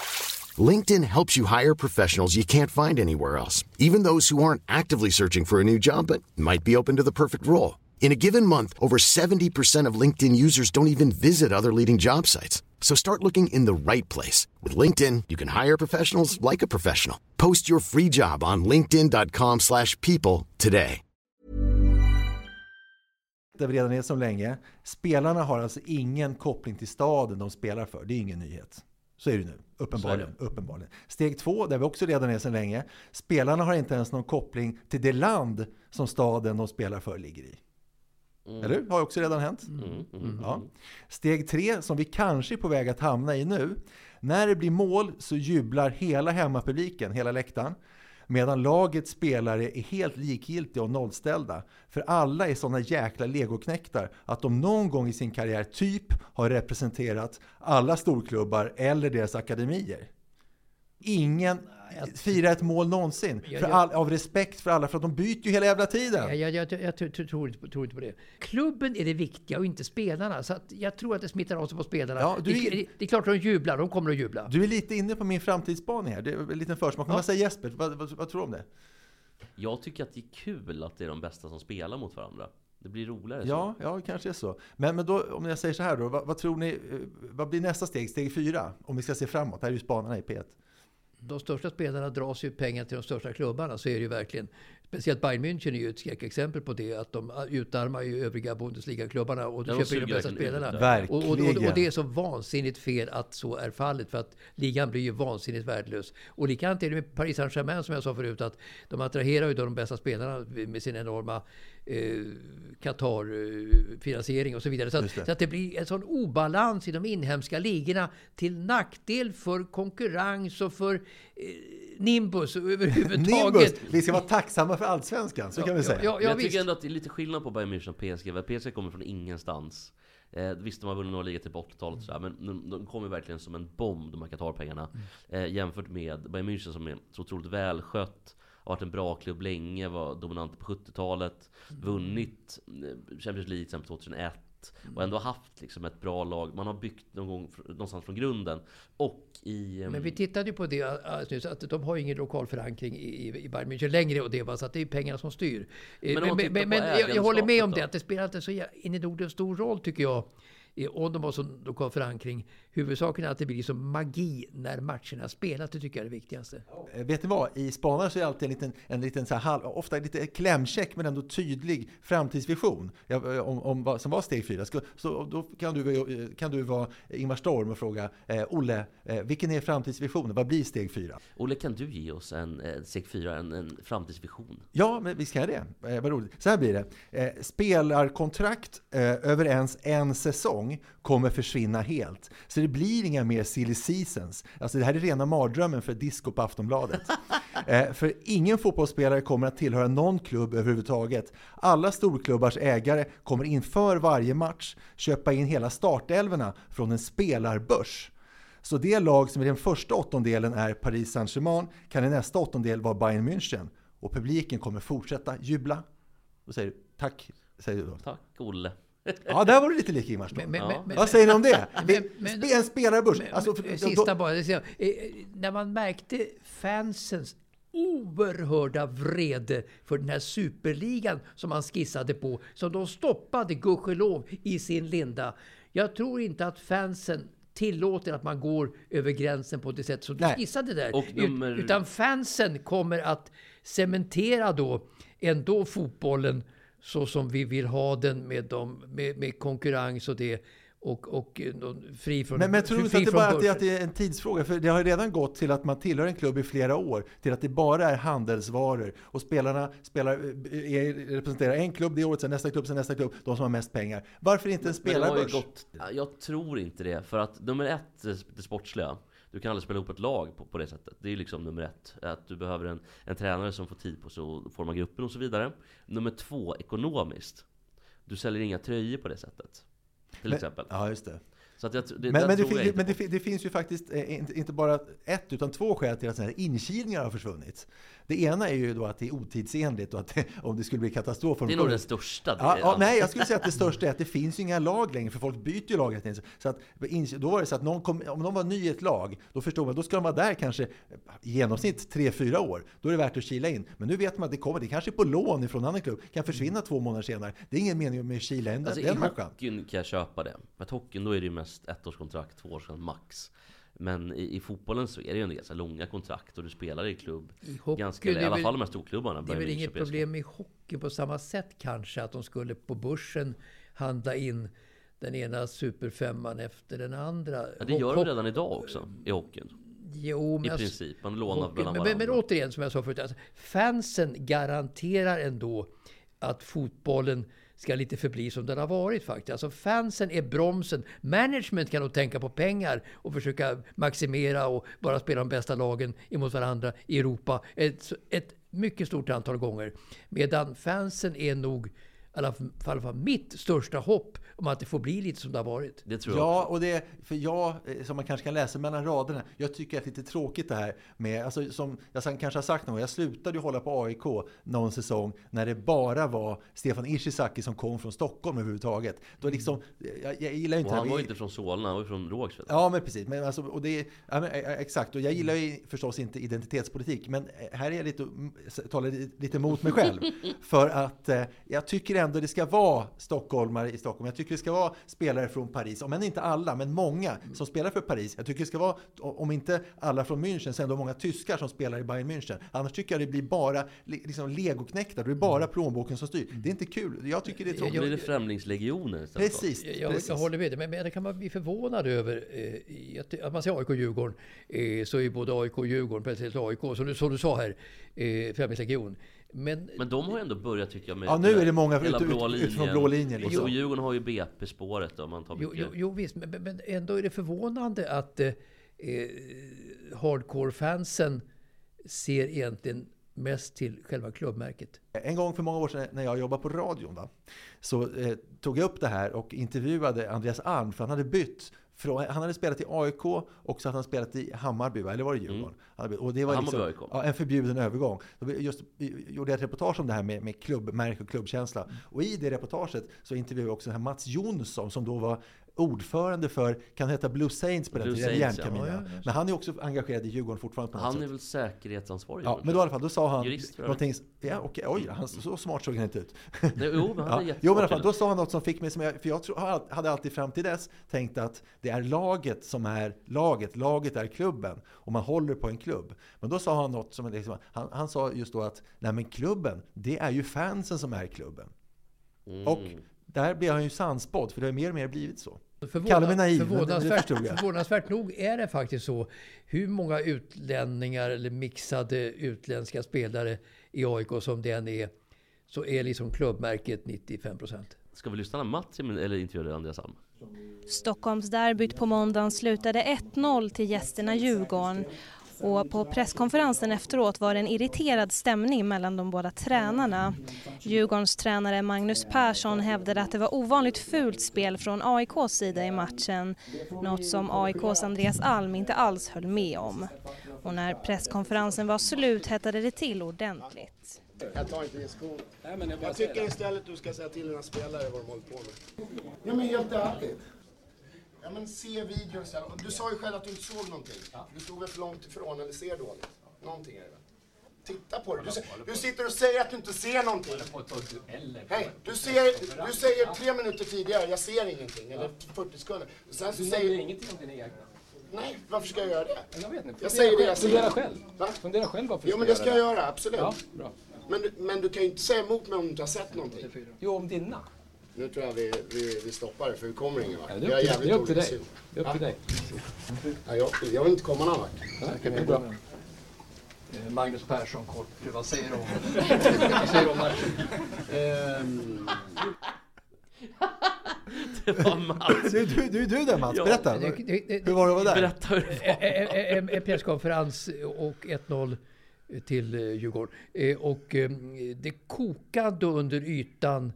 LinkedIn helps you hire professionals you can't find anywhere else, even those who aren't actively searching for a new job but might be open to the perfect role. In a given month, over 70% of LinkedIn users don't even visit other leading job sites. So start looking in the right place. With LinkedIn, you can hire professionals like a professional. Post your free job on linkedin.com/people slash people today. Vi redan är som länge. Spelarna har alltså ingen koppling till staden de spelar för. Det är ingen nyhet. Så är det nu, uppenbarligen. uppenbarligen. Steg två, där vi också redan är sedan länge. Spelarna har inte ens någon koppling till det land som staden de spelar för ligger i. Mm. Eller? Har också redan hänt. Mm, mm, Ja. Steg tre, som vi kanske är på väg att hamna i nu. När det blir mål så jublar hela hemmapubliken, hela läktaren. Medan lagets spelare är helt likgiltiga och nollställda. För alla är sådana jäkla legoknektar att de någon gång i sin karriär typ har representerat alla storklubbar eller deras akademier. Ingen firar ett mål någonsin. Ja, För ja. all, av respekt för alla, för att de byter ju hela jävla tiden. Jag, jag, jag, jag, tror- tror, inte på- tror inte på det. Klubben är det viktiga och inte spelarna. Så att jag tror att det smittar av sig på spelarna. Ja, du det, är- det, det är klart att de jublar, de kommer att jubla. Du är lite inne på min framtidsspaning här. Det är en liten försmak. Men Vad säger Jesper? Vad, vad, vad tror du om det? Jag tycker att det är kul att det är de bästa som spelar mot varandra. Det blir roligare Ja, ja, det kanske är så. Men, men då, om jag säger så här då, vad, vad tror ni, eh, vad blir nästa steg, steg fyra? Om vi ska se framåt, här är ju spanarna i P1. De största spelarna dras ju pengar till de största klubbarna. Så är det ju verkligen. Speciellt Bayern München är ju ett skräckexempel på det. Att de utarmar ju övriga Bundesliga-klubbarna och de köper in de bästa spelarna. Och, och, och, och det är så vansinnigt fel att så är fallet. För att ligan blir ju vansinnigt värdelös. Och likadant är det med Paris Saint-Germain som jag sa förut. Att de attraherar ju då de bästa spelarna med sin enorma eh, Qatar-finansiering och så vidare. Så Just det. att, så att det blir en sån obalans i de inhemska ligorna till nackdel för konkurrens och för eh, Nimbus överhuvudtaget. Nimbus! Vi ska vara tacksamma för allsvenskan, så kan vi säga. Jag, jag, jag tycker ändå att det är lite skillnad på Bayern München och PSG. PSG kommer från ingenstans. Eh, visst, de har vunnit några ligor till på 80-talet sådär, men de, de kommer verkligen som en bomb, de här Qatar-pengarna. Mm. Eh, jämfört med Bayern München som är så otroligt välskött, har varit en bra klubb länge, var dominant på 70-talet, mm. vunnit eh, Champions League sedan 2001 allt. Och ändå mm. haft liksom ett bra lag. Man har byggt någon gång någonstans från grunden. Och i... Ehm, men vi tittade ju på det alltså, att de har ingen lokal förankring i, i Bayern München längre. Och det var så att det är pengarna som styr. Eh, men, men, men, men, jag, jag, håller med om då? det. Att det spelar inte så in i Norden stor roll tycker jag. Om de har så lokal förankring. Huvudsaken är att det blir liksom magi när matcherna spelas. Det tycker jag är det viktigaste. Eh, Vet ni vad? I spanare så är det alltid en liten, en liten så här halv, ofta lite klämkäck men ändå tydlig framtidsvision eh, om, om vad som var steg fyra. Så då kan du, eh, kan du vara Ingmar Storm och fråga eh, Olle, vilken är framtidsvisionen? Vad blir steg fyra? Olle, kan du ge oss en eh, steg 4, en, en framtidsvision? Ja, men vi ska göra det. Eh, vad roligt. Så här blir det. Eh, spelarkontrakt eh, över ens en säsong kommer försvinna helt. Så det blir inga mer silly seasons. Alltså det här är rena mardrömmen för disco på Aftonbladet. eh, för ingen fotbollsspelare kommer att tillhöra någon klubb överhuvudtaget. Alla storklubbars ägare kommer inför varje match köpa in hela startelverna från en spelarbörs. Så det lag som i den första åttondelen är Paris Saint-Germain kan i nästa åttondel vara Bayern München. Och publiken kommer fortsätta jubla. Då säger du tack, säger du då. Tack, Olle. Ja, där var du lite lik Ingmar Ståhl. Men- men- Ja. men- Vad säger ni om det? Men- en spelarbörs. Men- Alltså, för- Sista då- bara. jag. Eh, När man märkte fansens oerhörda vrede för den här superligan som man skissade på, som de stoppade gudskelov i sin linda. Jag tror inte att fansen tillåter att man går över gränsen på det sätt som du Nej. skissade där. Nummer- Utan fansen kommer att cementera då ändå fotbollen så som vi vill ha den med, dem, med, med konkurrens och det. Och, och eh, fri från Men, men tror du inte att det bara att det, att det är en tidsfråga? För det har ju redan gått till att man tillhör en klubb i flera år, till att det bara är handelsvaror. Och spelarna spelar, eh, är, representerar en klubb det året, sen nästa klubb, sen nästa klubb, de som har mest pengar. Varför inte en spelarbörs? jag tror inte det. För att nummer ett, det det sportsliga. Du kan aldrig spela ihop ett lag på, på det sättet. Det är liksom nummer ett. Att du behöver en, en tränare som får tid på sig att forma gruppen och så vidare. Nummer två, ekonomiskt. Du säljer inga tröjor på det sättet. Till Men- exempel. Ja, just det. Jag, det, Men, men, det, fin- men det, det finns ju faktiskt eh, inte, inte bara ett utan två skäl till att sådana här inkilningar har försvunnit. Det ena är ju då att det är otidsenligt och att det, om det skulle bli katastrof... Det är nog den största Ja, ja, nej, jag skulle säga att det största är att det finns ju inga lag längre, för folk byter ju lag hela tiden. Så att, då var det så att någon kom, om någon var ny i ett lag, då förstod man, då ska de vara där kanske i genomsnitt 3-4 år. Då är det värt att kila in. Men nu vet man att det kommer, det kanske är på lån ifrån en annan klubb, kan försvinna två månader senare. Det är ingen mening med att kila in Alltså, den I hockeyn kan jag köpa det. För att hockeyn då är det ju mest ettårskontrakt, två år sedan max. Men i, i fotbollen så är det ju så här långa kontrakt och du spelar i klubb. I hockeyn ganska, är I alla väl- fall de här storklubbarna. Det är väl inget problem i hockey på samma sätt kanske, att de skulle på börsen handla in den ena superfemman efter den andra. Ja, det gör de redan idag också i hockeyn. Jo, men I princip. Man lånar Hockey- mellan men, men, men varandra. återigen, som jag sa förut, alltså, fansen garanterar ändå att fotbollen ska lite förbli som den har varit faktiskt. Alltså fansen är bromsen. Management kan nog tänka på pengar och försöka maximera och bara spela de bästa lagen emot varandra i Europa ett, ett mycket stort antal gånger. Medan fansen är nog i alla fall mitt största hopp om att det får bli lite som det har varit. Det tror Ja, och det, för jag, eh, som man kanske kan läsa mellan raderna, jag tycker att det är lite tråkigt det här med, alltså, som jag kanske har sagt någon gång, jag slutade ju hålla på AIK någon säsong när det bara var Stefan Ishizaki som kom från Stockholm överhuvudtaget. Då liksom, jag, jag gillar inte Och han var ju inte från Solna, han var ju från Rågsved. Ja, men precis. Men alltså, och det, är- ja, men, eh, exakt. Och jag gillar ju förstås inte identitetspolitik. Men eh, här är jag lite, mm, talar li- lite emot mig själv. För att eh, jag tycker ändå det ska vara stockholmare i Stockholm. Jag tycker det ska vara spelare från Paris. Om än inte alla, men många som spelar för Paris. Jag tycker det ska vara, om inte alla från München, så ändå många tyskar som spelar i Bayern München. Annars tycker jag det blir bara li- liksom legoknäckta. Det är bara plånboken som styr. Det är inte kul. Jag tycker det är Då tråkigt. blir det främlingslegioner. Precis. Jag, jag, precis. jag håller med dig, men, men det kan man bli förvånad över. Eh, att man säger AIK och Djurgården, eh, så är både AIK och Djurgården precis AIK, som du, som du sa här, eh, Främlingslegion. Men, Men de har ju ändå börjat tycker jag med Ja, nu är det många ut- ut- blå utifrån linjen. blå linjen, Och liksom. så Djurgården har ju BP-spåret om man tar jo, mycket. jo, jo visst, men, men- men ändå är det förvånande att eh, eh, hardcore-fansen ser egentligen mest till själva klubbmärket. En gång för många år sedan när jag jobbade på radion va, så eh, tog jag upp det här och intervjuade Andreas Alm för han hade bytt. Från, han hade spelat i AIK och så hade han spelat i Hammarby, eller var det Djurgården? Han hade bytt. Och det var Hammarby, liksom, AIK. ja, en förbjuden övergång. Just, gjorde jag ett reportage om det här med, med klubbmärke och klubbkänsla. Och i det reportaget så intervjuade jag också den här Mats Jonsson som då var ordförande för, kan heta Blue Saints på den Blue tiden? Saints, ja. Ja. Men han är också engagerad i Djurgården fortfarande på något Han sätt. är väl säkerhetsansvarig? Ja, men då i alla fall, då sa han Jurist, någonting... Ja, okej, oj, han, så smart såg han inte ut. Nej, jo, men han är ja. Jo, men i alla fall, då sa han något som fick mig, som jag, för jag tror, hade alltid fram till dess tänkt att det är laget som är laget, laget är klubben och man håller på en klubb. Men då sa han något som, liksom, han, han sa just då att, nej men klubben, det är ju fansen som är klubben. Mm. Och där blir han ju sannspådd, för det har mer och mer blivit så. Förvåna- Kalla mig naiv, men det, förvånansvärt, förvånansvärt nog är det faktiskt så. Hur många utlänningar eller mixade utländska spelare i AIK som det än är, så är liksom klubbmärket 95 procent. Ska vi lyssna när Mats eller intervjuade Andreas Alm? Stockholmsderbyt på måndagen slutade 1-0 till gästerna Djurgården. Och på presskonferensen efteråt var det en irriterad stämning mellan de båda tränarna. Djurgårdens tränare Magnus Persson hävdade att det var ovanligt fult spel från AIKs sida i matchen. Något som AIKs Andreas Alm inte alls höll med om. Och när presskonferensen var slut hettade det till ordentligt. Jag tar inte din sko. jag tycker istället du ska säga till dina spelare vad de håller på med. Ja men helt ärligt. Ja men se videon istället. Du sa ju själv att du inte såg någonting. Du stod väl för långt ifrån eller ser dåligt. Någonting är det väl? Titta på det. Du, du sitter och säger att du inte ser någonting. Hej, du, ser, du säger tre minuter tidigare, jag ser ingenting. Eller 40 sekunder. Och Sen så Du säger... ingenting om dina egna. Nej, varför ska jag göra det? Jag vet inte. Jag säger det jag Fundera säger. själv. Va? Fundera själv varför Jo men det ska jag göra absolut. Ja, bra. Men, du- men du kan ju inte säga emot mig om du inte har sett någonting. Jo, om dina. Nu tror jag vi, vi, vi stoppar det för vi kommer ingen vart. Ja, det är upp till, det är upp till dig. Det är upp till Ja. dig. Ja, jag, jag vill inte komma någon vart. det är bra. Magnus Persson kort, vad säger du om, vad säger du om matchen? Ehm, Det var Mats. Du, du, du, du där Mats, Ja. berätta. Det- det- det- Hur var det att vara där? Berätta hur det var. En- en- En presskonferens och 1-0 till eh, Djurgården. Eh, Och eh, det kokade under ytan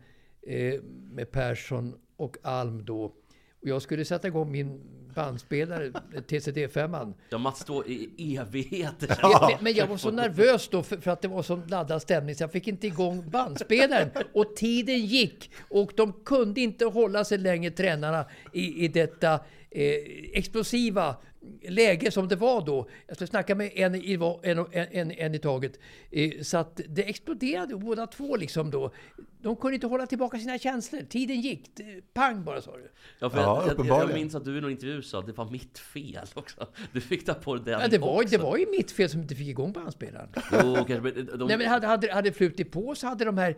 eh, med Persson och Alm då. Och jag skulle sätta igång min bandspelare, TCD5. Ja, Mats står i evigheter. Men, men jag var så nervös då för, för att det var så laddad stämning så jag fick inte igång bandspelaren. Och tiden gick och de kunde inte hålla sig längre, tränarna, i, i detta eh, explosiva läge som det var då. Jag skulle snacka med en i, en, en, en i taget. Eh, så att det exploderade båda två liksom då. De kunde inte hålla tillbaka sina känslor. Tiden gick. Det- Pang bara sa du. Ja, för Ja, jag, jag, jag minns att du i någon intervju sa att det var mitt fel också. Du fick ta på dig den Ja, det, var, också. det var ju mitt fel som inte fick igång bandspelaren. Jo, kanske, men de, Nej, men hade, hade, hade det flutit på så hade de här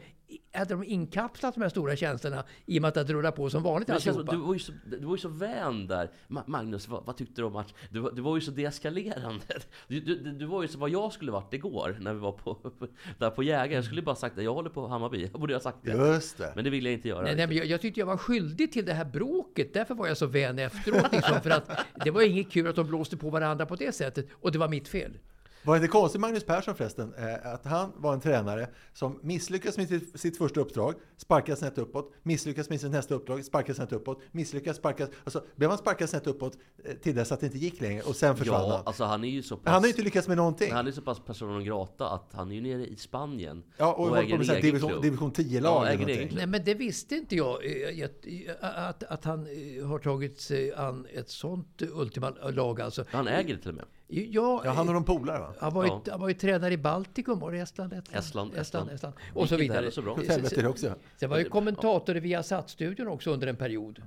hade de inkapslat de här stora tjänsterna i och med att det rullar på som vanligt alltihopa. du, var ju så, du var ju så vän där. Ma- Magnus, vad, vad tyckte du om match? Du, var- du var ju så deeskalerande. Du, du, du var ju så vad jag skulle varit igår när vi var på, där på Jägare. Jag skulle bara sagt att jag håller på Hammarby. Jag borde ha sagt det. Just det. Men det ville jag inte göra. Nej, nej, men jag, jag tyckte jag var skyldig till det här bråket. Därför var jag så vän efteråt. Liksom, för att det var inget kul att de blåste på varandra på det sättet. Och det var mitt fel. Var det inte konstigt, Magnus Persson förresten, eh, att han var en tränare som misslyckas med sitt, första uppdrag, sparkas snett uppåt, misslyckas med sitt nästa uppdrag, sparkas snett uppåt, misslyckas, sparkas... Alltså, blev han sparkad snett uppåt eh, till dess att det inte gick längre och sen försvann Ja, han. alltså han är ju så pass... Han har ju inte lyckats med någonting. Han är så pass persona non grata att han är ju nere i Spanien. Ja, och med så här egen division- klubb. division 10-lag Ja, äger. Nej, men det visste inte jag. eh, Att, att han har tagit sig an ett sånt ultima lag alltså. Han äger det till och med. Ja, Ja, han och de polare va? Han var, ju, Ja. han var ju tränare i Baltikum, var det Estland? Estland, Estland, Estland, Estland. Och så gick inte vidare. så bra. Helvete också. Sen var ju kommentator i Viasat-studion också under en period.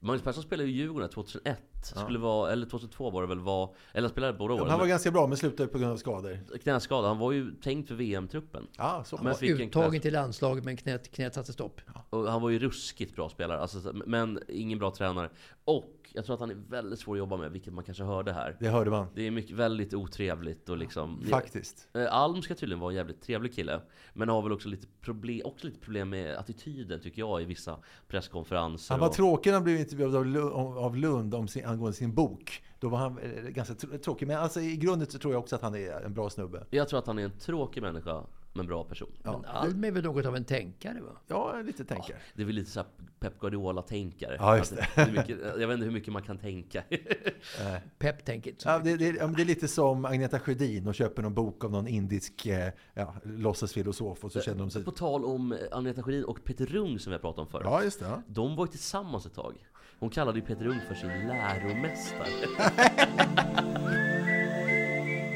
Magnus Persson spelade ju i Djurgården 2001. Skulle vara, eller 2002 var det väl, var, eller han spelade båda åren. Han var ganska bra men slutade på grund av skador. knäskada. Han var ju tänkt för VM-truppen. Ja, så Han Men var uttagen knä- till landslaget men knät, knät satte stopp. Och han var ju ruskigt bra spelare, alltså, men ingen bra tränare. Och jag tror att han är väldigt svår att jobba med, vilket man kanske hörde här. Det hörde man. Det är mycket, väldigt otrevligt och liksom... Faktiskt. Eh, Alm ska tydligen vara en jävligt trevlig kille. Men har väl också lite problem, också lite problem med attityden tycker jag i vissa presskonferenser. Han var och- tråkig när han blev intervjuad av av Lund om sin, angående sin bok. Då var han eh, ganska tr- tråkig. Men alltså, i grunden så tror jag också att han är en bra snubbe. Jag tror att han är en tråkig människa, men bra person. Men Alm är väl något av en tänkare va? Ja, lite tänkare. Det är väl lite såhär Pep Guardiola-tänkare. Ja, just Att det. är mycket, jag vet inte hur mycket man kan tänka. Pep tänker inte så Ja, det, det, ja, det är lite som Agneta Sjödin och köper någon bok av någon indisk eh, ja, låtsasfilosof och så känner de sig... På tal om eh, Agneta Sjödin och Peter Rung som vi har pratat om förut. Ja, just det. Ja. De var ju tillsammans ett tag. Hon kallade ju Peter Rung för sin läromästare.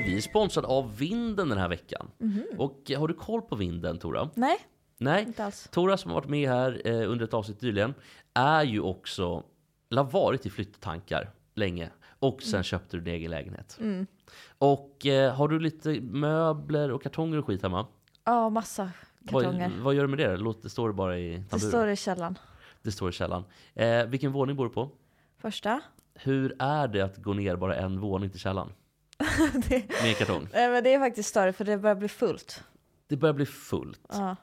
Vi är sponsrade av Vinden den här veckan. Mhm. Och eh, har du koll på Vinden, Tora? Nej, Nej, inte alls. Tora som har varit med här eh, under ett avsnitt nyligen är ju också, eller har varit i flytttankar länge. Och sen Mm. köpte du din egen lägenhet. Mm. Och eh, har du lite möbler och kartonger och skit hemma? Ja, massa kartonger. Vad, vad gör du med det? Låt det står bara i Det tamburen. står i källaren. Det står i källaren. Eh, vilken våning bor du på? Första. Hur är det att gå ner bara en våning till källaren? Med kartong? Nej, men det är faktiskt större för det börjar bli fullt. Det börjar bli fullt. Ja.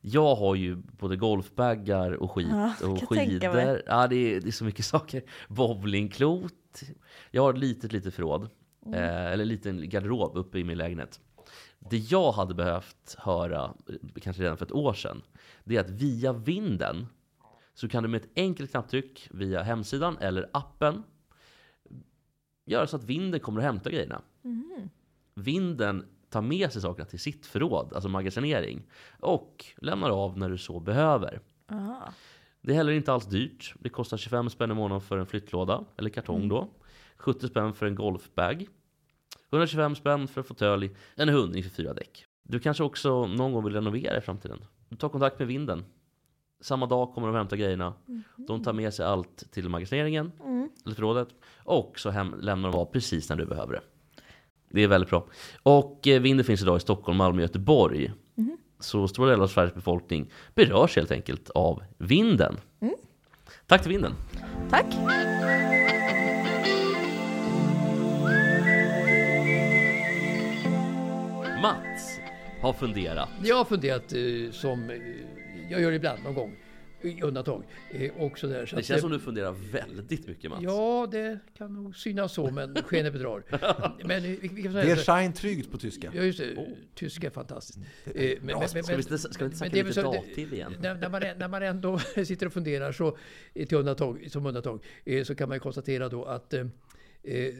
Jag har ju både golfbaggar och skit Ja, och skidor. Ja, det är, det är så mycket saker. Bowlingklot. Jag har ett litet, litet förråd. Mm. Eh, eller en liten garderob uppe i min lägenhet. Det jag hade behövt höra, eh, kanske redan för ett år sedan, det är att via vinden så kan du med ett enkelt knapptryck via hemsidan eller appen göra så att vinden kommer och hämtar grejerna. Mhm. Vinden tar med sig sakerna till sitt förråd, alltså magasinering, och lämnar av när du så behöver. Aha. Det är heller inte alls dyrt. Det kostar 25 spänn i månaden för en flyttlåda, eller kartong Mm. då. 70 spänn för en golfbag. 125 spänn för en fåtölj, en hund inför fyra däck. Du kanske också någon gång vill renovera i framtiden. Du tar kontakt med vinden. Samma dag kommer de hämta grejerna. De tar med sig allt till magasineringen, Mm. eller förrådet. Och så hem, lämnar de av precis när du behöver det. Det är väldigt bra. Och eh, vinden finns idag i Stockholm, Malmö och Göteborg. Mhm. Så stora delar av Sveriges befolkning berörs helt enkelt av vinden. Mm. Tack till vinden. Tack. Mats har funderat. Jag har funderat eh, som eh, jag gör ibland någon gång. undantag. Eh, och så där. Så Det känns eh, som du funderar väldigt mycket Mats. Ja, det kan nog synas så, men skenet bedrar. men, eh, vi, vi Det är shine tryggt på tyska. Ja, just det. Tyska är fantastiskt. Eh, men- men- Ska vi inte- ska vi inte snacka det lite dativ igen? När, när, man, när man ändå sitter och funderar så, till undantag, som undantag, så kan man ju konstatera då att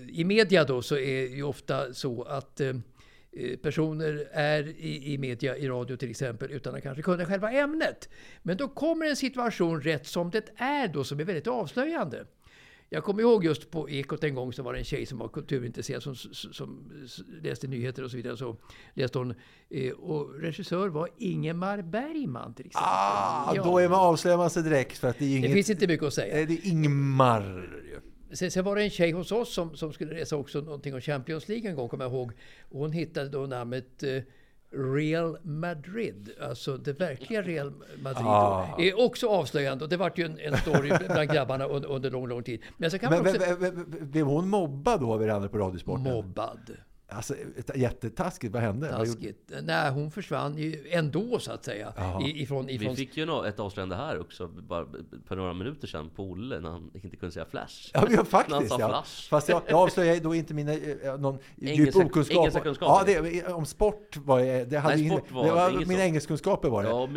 i media då så är ju ofta så att personer är i, i media, i radio till exempel, utan att kanske kunna själva ämnet. Men då kommer en situation rätt som det är då som är väldigt avslöjande. Jag kommer ihåg just på Ekot en gång så var det en tjej som var kulturintresserad som, som, som läste nyheter och så vidare. Så läste hon, eh, och regissör var Ingemar Bergman till exempel. Ah, Ja. Då är man avslöjar man sig direkt för att det är ju Det inget... finns inte mycket att säga. Det är Ingmar. Sen, sen var det en tjej hos oss som, som skulle läsa också någonting om Champions League en gång, kommer jag ihåg. Och hon hittade då namnet eh, Real Madrid, alltså det verkliga Real Madrid. Ah. Är också avslöjande och det vart ju en, en story bland grabbarna under, under lång, lång tid. Men så kan Men, man också... v- v- blev hon mobbad då av er andra på Radiosporten? Mobbad. Alltså, jättetaskigt. Vad hände? Taskigt. Nej, hon försvann ju ändå så att säga. I, ifrån, ifrån... Vi fick ju nå- ett avslöjande här också, bara för några minuter sedan, på Olle, när han inte kunde säga Flash. Ja, men ja, faktiskt. Ja. Flash. Fast jag, jag avslöjar då inte mina, eh, någon djup Engelska- okunskap. engelska kunskaper. Ja, det, om sport var jag, det hade Nej, ingen, sport var det var inget mina engelskkunskaper var det. Ja,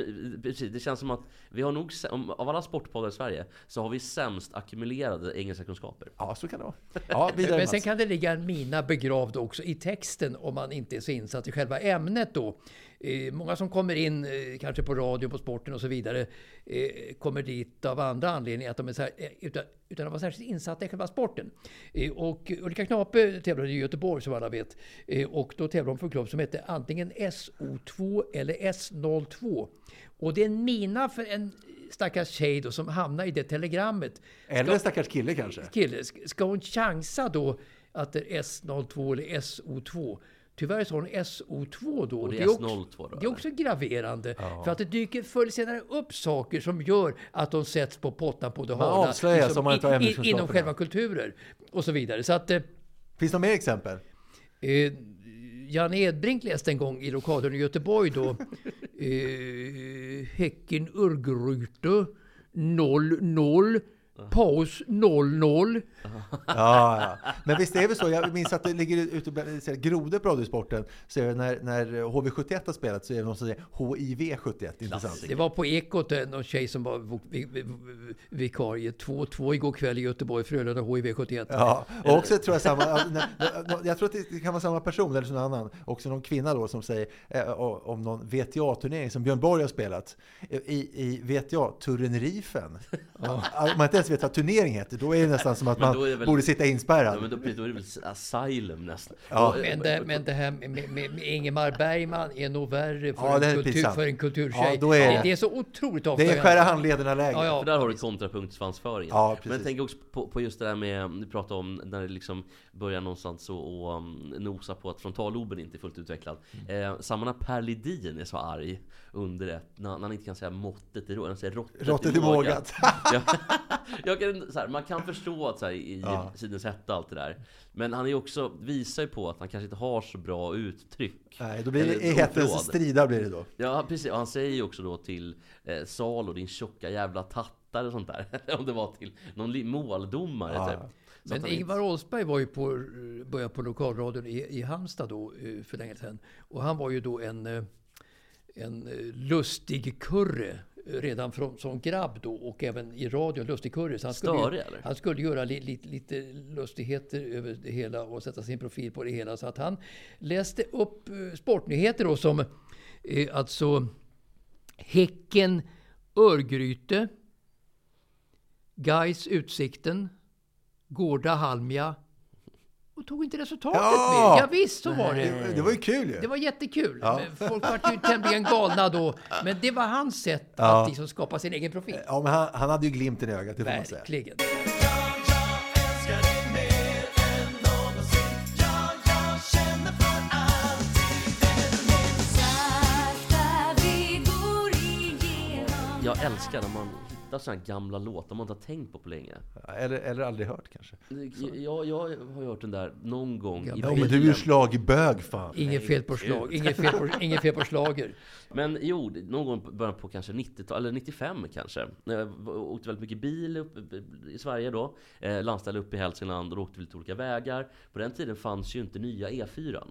precis. Det känns som att vi har nog, av alla sportpoddar i Sverige, så har vi sämst ackumulerade engelska kunskaper. Ja, så kan det vara. Ja, Men, vidare men sen kan det ligga en mina begravd också i texten om man inte är så insatt i själva ämnet då. Eh, många som kommer in, eh, kanske på radio, på sporten och så vidare, eh, kommer dit av andra anledningar, att de är så här, utan, utan att vara särskilt insatta i själva sporten. Och Ulrika Knape tävlade i Göteborg som alla vet. Och då tävlade hon för en klubb som hette antingen SO2 eller S02. Och det är en mina för en stackars tjej då som hamnar i det telegrammet. Eller en stackars kille kanske. Kille, sk- ska hon chansa då att det är S02 eller SO2? Tyvärr sa hon SO2 då. Och det är också, S02 då, Det är också graverande. Ja. För att det dyker förr senare upp saker som gör att de sätts på pottan på det Man hala. avslöjas om man inte har in- in- ämneskunskaperna. Inom själva kulturer och så vidare. Så att, eh, Finns det mer exempel? Eh, Jan Edbrink läste en gång i lokalen i Göteborg då eh, Häcken Örgryte 0-0 Paus 0-0 Ja, ja. Men visst är det så, jag minns att det ligger ute bland grodor på Radiosporten, så när, när HV71 har spelat så är det någon som säger HIV71, intressant. Det var på Ekot någon tjej som var vikarie. 2-2 igår kväll i Göteborg, Frölunda HIV71. Ja, och också tror jag samma, ja, jag tror att det kan vara samma person eller någon annan, också någon kvinna då som säger eh, om någon VTA-turnering som Björn Borg har spelat eh, i, i VTA, man inte ens vet vad turnering heter, då är det nästan som att Men man väl- borde sitta inspärrad. Ja, men då, då är det väl asylum nästan. Ja. Men det, men det här med, med, med Ingemar Bergman är nog värre för, Ja, en, kultur, för en kulturtjej. Ja, då är det, det- det är så otroligt Det är skära handlederna-läge. Ja, ja. För där har du kontrapunktsvansföringen. Ja, Men precis. jag tänker också på, på just det där med, du pratade om när det liksom börjar någonstans och, och um, nosa på att frontalloben inte är fullt utvecklad. Mm. Eh, samma när Per Lidin är så arg under ett, när, när han inte kan säga måttet i rågat, han säger råttet, Råttet i vågat. jag, jag kan, så här, man kan förstå att så här, i Ja. sidens hetta allt det där. Men han är ju också, visar ju på att han kanske inte har så bra uttryck. Nej, då blir det Eller ordförråd. strida blir det då. Ja, precis. Och han säger ju också då till eh, Salo, din tjocka jävla tattare och sånt där. Om det var till någon måldomare Ja. typ. Men han Ingvar Oldsberg var ju på, började på lokalradion i, i Halmstad då eh, för länge sedan. Och han var ju då en, eh, en eh, lustig kurre eh, redan från, som grabb då och även i radio, lustig kurre. Han skulle, eller? han skulle göra li, li, lite lustigheter över det hela och sätta sin profil på det hela. Så att han läste upp eh, sportnyheter då som eh, alltså Häcken Örgryte Gais Utsikten Gårda Halmia och tog inte resultatet Ja! med. Ja, visst så var det. Det, det var ju kul ju. Det var jättekul. Ja. Folk var ju tämligen galna då. Men det var hans sätt Ja. att liksom skapa sin egen profil. Ja, men han, han hade ju glimten i ögat, det får man säga. Verkligen. Jag älskar när man hittar ofta sådana gamla låtar man inte har tänkt på på länge. Eller, eller aldrig hört kanske. Jag, jag har hört den där någon gång i Ja, men du är ju schlagerbög fan. Inget fel på slag, inget fel på, inget fel på slager. Men jo, någon gång i början på kanske 90 eller 95 kanske. När jag var- åkte väldigt mycket bil upp i Sverige då. Eh, landställe uppe i Hälsingland och åkte lite olika vägar. På den tiden fanns ju inte nya E4.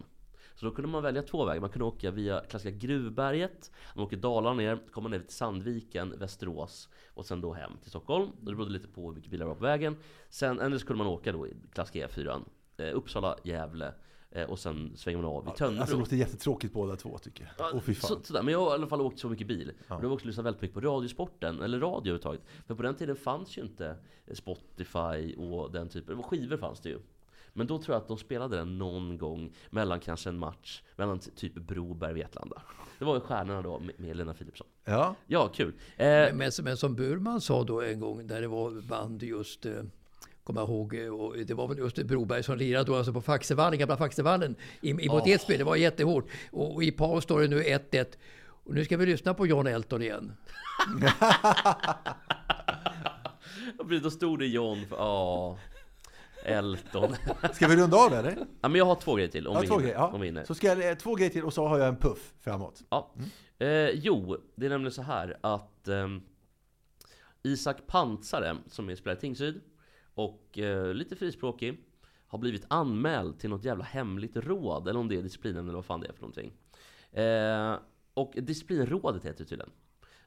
Så då kunde man välja två vägar. Man kunde åka via klassiska Gruvberget. Man åker Dalarna ner, kommer ner till Sandviken, Västerås och sen då hem till Stockholm. Och det berodde lite på hur mycket bilar det var på vägen. Sen, eller så kunde man åka då i klassiska E4. Eh, Uppsala, Gävle eh, och sen svänger man av i Tönnebro. Alltså det låter jättetråkigt båda två tycker jag. Ja, fan. så, sådär. Men jag har i alla fall åkt så mycket bil. Ja. Och då har jag också lyssnat väldigt mycket på Radiosporten, eller radio överhuvudtaget. För på den tiden fanns ju inte Spotify och den typen. Skivor fanns det ju. Men då tror jag att de spelade den någon gång mellan kanske en match mellan typ Broberg och Vetlanda. Det var ju stjärnorna då med Lena Philipsson. Ja. Ja, kul. Eh, Men, men, som- men som Burman sa då en gång, där det var band just, eh, kommer jag ihåg, eh, och det var väl just Broberg som lirade då, alltså på Faxevallen, gamla Faxevallen, i, i mot Åh. Edsbyn. Det var jättehårt. Och, och i paus står det nu 1-1. Och nu ska vi lyssna på John Elton igen. då stod det John för, ja, Elton. Ska vi runda av eller? Ja, men jag har två grejer till om Ja, vi två hinner. grejer. Om vi hinner. Så ska jag, eh, två grejer till och så har jag en puff framåt. Ja. Eh, jo, det är nämligen så här att ehm, Isak Pansare, som är spelare i Tingsryd och eh, lite frispråkig, har blivit anmäld till något jävla hemligt råd, eller om det är disciplinen eller vad fan det är för någonting. Eh, och disciplinrådet heter det tydligen.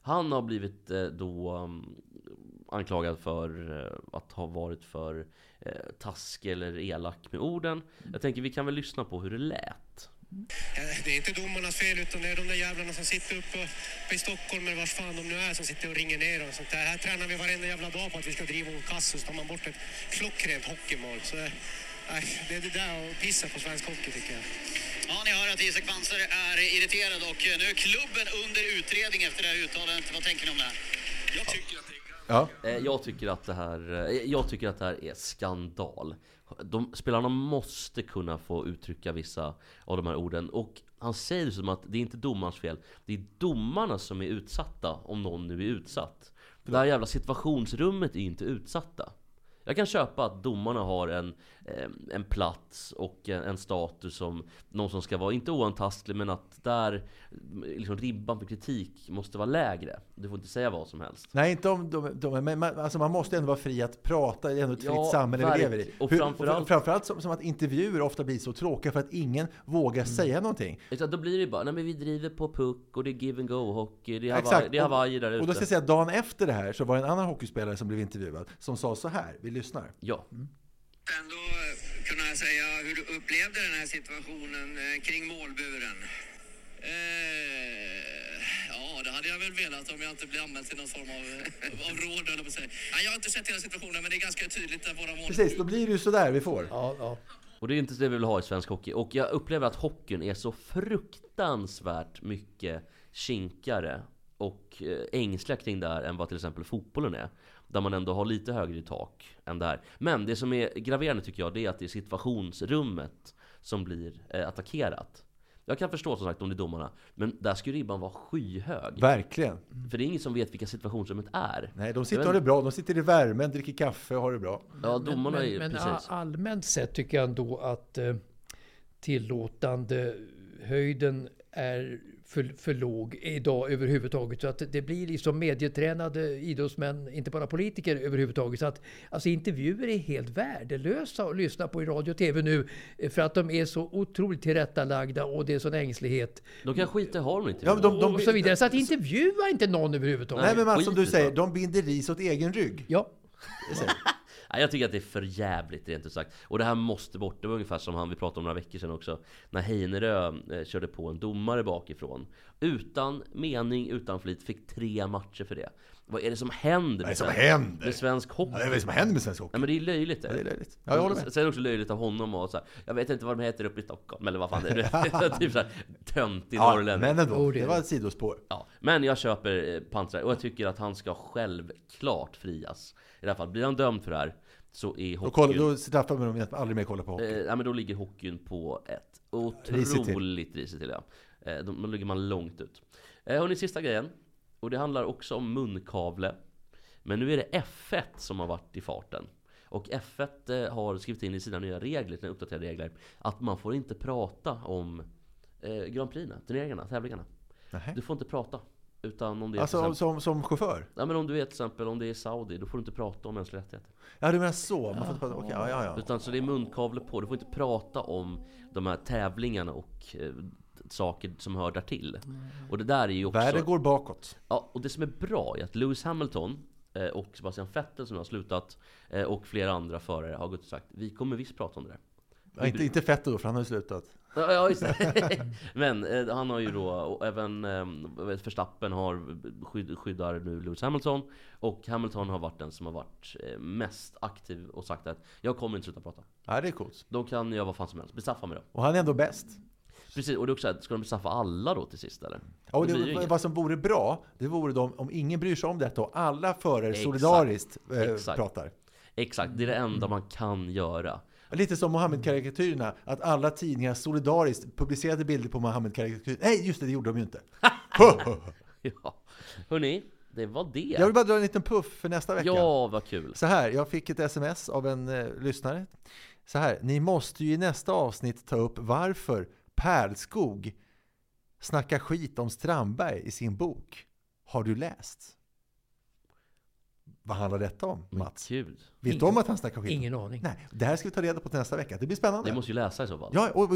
Han har blivit eh, då um, anklagad för eh, att ha varit för eh, taskig eller elak med orden. Jag tänker vi kan väl lyssna på hur det lät. Eh, Det är inte domarnas fel utan det är de där jävlarna som sitter uppe uppe i Stockholm eller vars fan de nu är som sitter och ringer ner och sånt där. Här tränar vi varenda jävla dag på att vi ska driva en kass och så tar man bort ett klockrent hockeymål. Så eh, nej, det är det där att pissa på svensk hockey tycker jag. Ja, ni hör att Isak Panser är irriterad och nu är klubben under utredning efter det här uttalandet. Vad tänker ni om det här? Jag tycker att det Ja. Eh, jag tycker att det här, eh, jag tycker att det här är skandal. De, spelarna måste kunna få uttrycka vissa av de här orden. Och han säger det som att det är inte domarens fel. Det är domarna som är utsatta, om någon nu är utsatt. Det här jävla situationsrummet är inte utsatta. Jag kan köpa att domarna har en, en plats och en, status som någon som ska vara, inte oantastlig, men att där liksom, ribban för kritik måste vara lägre. Du får inte säga vad som helst. Nej, inte om de, de, men man, alltså man måste ändå vara fri att prata, det är ändå ett fritt Ja, samhälle vi lever i. Och Hur- framförallt- framförallt som, som att intervjuer ofta blir så tråkiga för att ingen vågar säga någonting. Utan då blir det bara, nej men vi driver på puck och det är give and go hockey, det är Hawaii, Exakt. det är Hawaii där ute. Och då ska jag säga dagen efter det här så var det en annan hockeyspelare som blev intervjuad som sa så här, vi lyssnar. Ja. Ändå kunna säga hur du upplevde den här situationen eh, kring målburen. Eh, ja, det hade jag väl velat om jag inte blev anmäld till någon form av, av råd, eller på sig. Nej, jag har inte sett hela situationen, men det är ganska tydligt att våra mål... Precis, då blir det ju sådär vi får. Och det är inte det vi vill ha i svensk hockey. Och jag upplever att hockeyn är så fruktansvärt mycket kinkare och eh, ängsliga kring det här än vad till exempel fotbollen är. Där man ändå har lite högre i tak än där. Men det som är graverande tycker jag, det är att det är situationsrummet som blir eh, attackerat. Jag kan förstå som sagt om det är domarna, men där ska ju ribban vara skyhög. Verkligen. För det är ingen som vet vilka situationsrummet är. Nej, de sitter och har det bra. De sitter i värmen, dricker kaffe och har det bra. Ja, domarna men, är men precis. allmänt sett tycker jag ändå att eh, tillåtande höjden är för, för låg idag överhuvudtaget. Så att det blir liksom medietränade idrottsmän, inte bara politiker överhuvudtaget. Så att alltså intervjuer är helt värdelösa att lyssna på i radio och tv nu. eh, För att de är så otroligt tillrättalagda och det är sån ängslighet. De kan skita i inte. Ja, de- de- och så vidare. Så att intervjua inte någon överhuvudtaget. Nej, men Mats, som du säger, de binder ris åt egen rygg. Ja. Nej, jag tycker att det är för jävligt rent ut sagt. Och det här måste bort. Det var ungefär som han vi pratade om några veckor sedan också. När Heinerö eh, körde på en domare bakifrån. Utan mening, utan flit. Fick tre matcher för det. Vad är det som händer? Vad är det som svensk- händer? Med svensk hockey? Ja, det är vad som händer med svensk hockey. Nej, men det är löjligt. Ja, det är löjligt. Ja, jag håller med. Sen är det också löjligt av honom och så här, Jag vet inte vad de heter uppe i Stockholm. Eller vad fan det är. typ såhär töntig Ja, norrlänning. men ändå, det var ett sidospår. Ja, men jag köper eh, Pantra och jag tycker att han ska självklart frias. I alla fall, blir han dömd för det här så är hockeyn... kolla, då straffar man dem att aldrig mer kolla på hockey. Eh, ja, men då ligger hockeyn på ett otroligt risigt till. Ja. Eh, då, då ligger man långt ut. Eh, hörni, sista grejen. Och det handlar också om munkavle. Men nu är det F1 som har varit i farten. Och F1 eh, har skrivit in i sina nya regler, sina uppdaterade regler, att man får inte prata om eh, Grand Prix, turneringarna, tävlingarna. Nähä. Du får inte prata. Utan om det är Alltså exempel- som, som chaufför? Ja men om du är till exempel om det är Saudi, då får du inte prata om mänskliga rättigheter. Ja du menar så? Man får inte prata, okej, ja, ja, ja. Utan så det är munkavle på, du får inte prata om de här tävlingarna och eh, saker som hör där till. Och det där är ju också... Världen går bakåt. Ja, och det som är bra är att Lewis Hamilton eh, och Sebastian Vettel som har slutat eh, och flera andra förare har gått och sagt vi kommer visst prata om det där. Ja, inte, inte Fettel då, för han har ju slutat. Ja, just det. Men eh, han har ju då, och även eh, Verstappen har skydd, skyddar nu Lewis Hamilton Och Hamilton har varit den som har varit eh, mest aktiv och sagt att Jag kommer inte sluta prata Ja, det är coolt. De kan göra vad fan som helst, bestraffa mig då Och han är ändå bäst. Precis, och det är också så här, ska de bestraffa alla då till sist eller? Ja, och det, inget. vad som vore bra, det vore de, om ingen bryr sig om detta och alla förare solidariskt eh, Exakt. pratar. Exakt, det är det enda man kan göra Lite som Mohammed-karikatyrerna, att alla tidningar solidariskt publicerade bilder på Mohammed-karikatyrer. Nej, just det, det gjorde de ju inte. Ja, hörni, det var det Jag vill bara dra en liten puff för nästa vecka. Ja, vad kul Så här, jag fick ett sms av en eh, lyssnare. Så här, ni måste ju i nästa avsnitt ta upp varför Pärlskog snackar skit om Strandberg i sin bok. Har du läst? Vad handlar detta om, Mats? Gud. Vet du om att han snackar skit? Ingen aning. Nej, det här ska vi ta reda på till nästa vecka. Det blir spännande. Ni måste ju läsa i så fall Ja, och,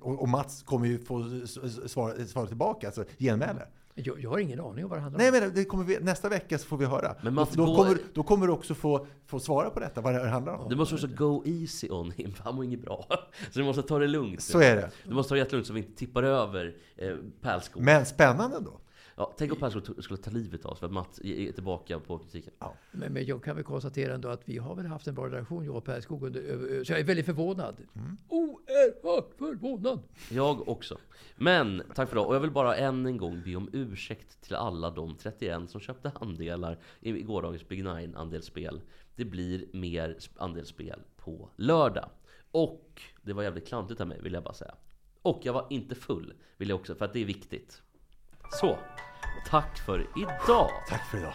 och, och Mats kommer ju få svara, svara tillbaka, alltså genmäle. Jag, jag har ingen aning om vad det handlar Nej, om. men det kommer vi, nästa vecka så får vi höra. Men Mats, då, kommer, då kommer du också få, få svara på detta, vad det handlar om. Du måste också go easy on him, för han mår inget bra. Så du måste ta det lugnt. Så är det. Du måste ta det jättelugnt så vi inte tippar över eh, Pärlskog. Men spännande då. Ja, tänk om to- skulle ta livet av oss för att Mats är tillbaka på kritiken. Men, men jag kan väl konstatera ändå att vi har väl haft en bra relation, jag och Per Skog, under, så jag är väldigt förvånad. Mm. Oerhört förvånad! Jag också. Men, tack för det. Och jag vill bara än en gång be om ursäkt till alla de 31 som köpte andelar i i gårdagens Big Nine andelsspel. Det blir mer sp- andelsspel på lördag. Och det var jävligt klantigt av mig, vill jag bara säga. Och jag var inte full, vill jag också, för att det är viktigt. Så, tack för idag! Tack för idag!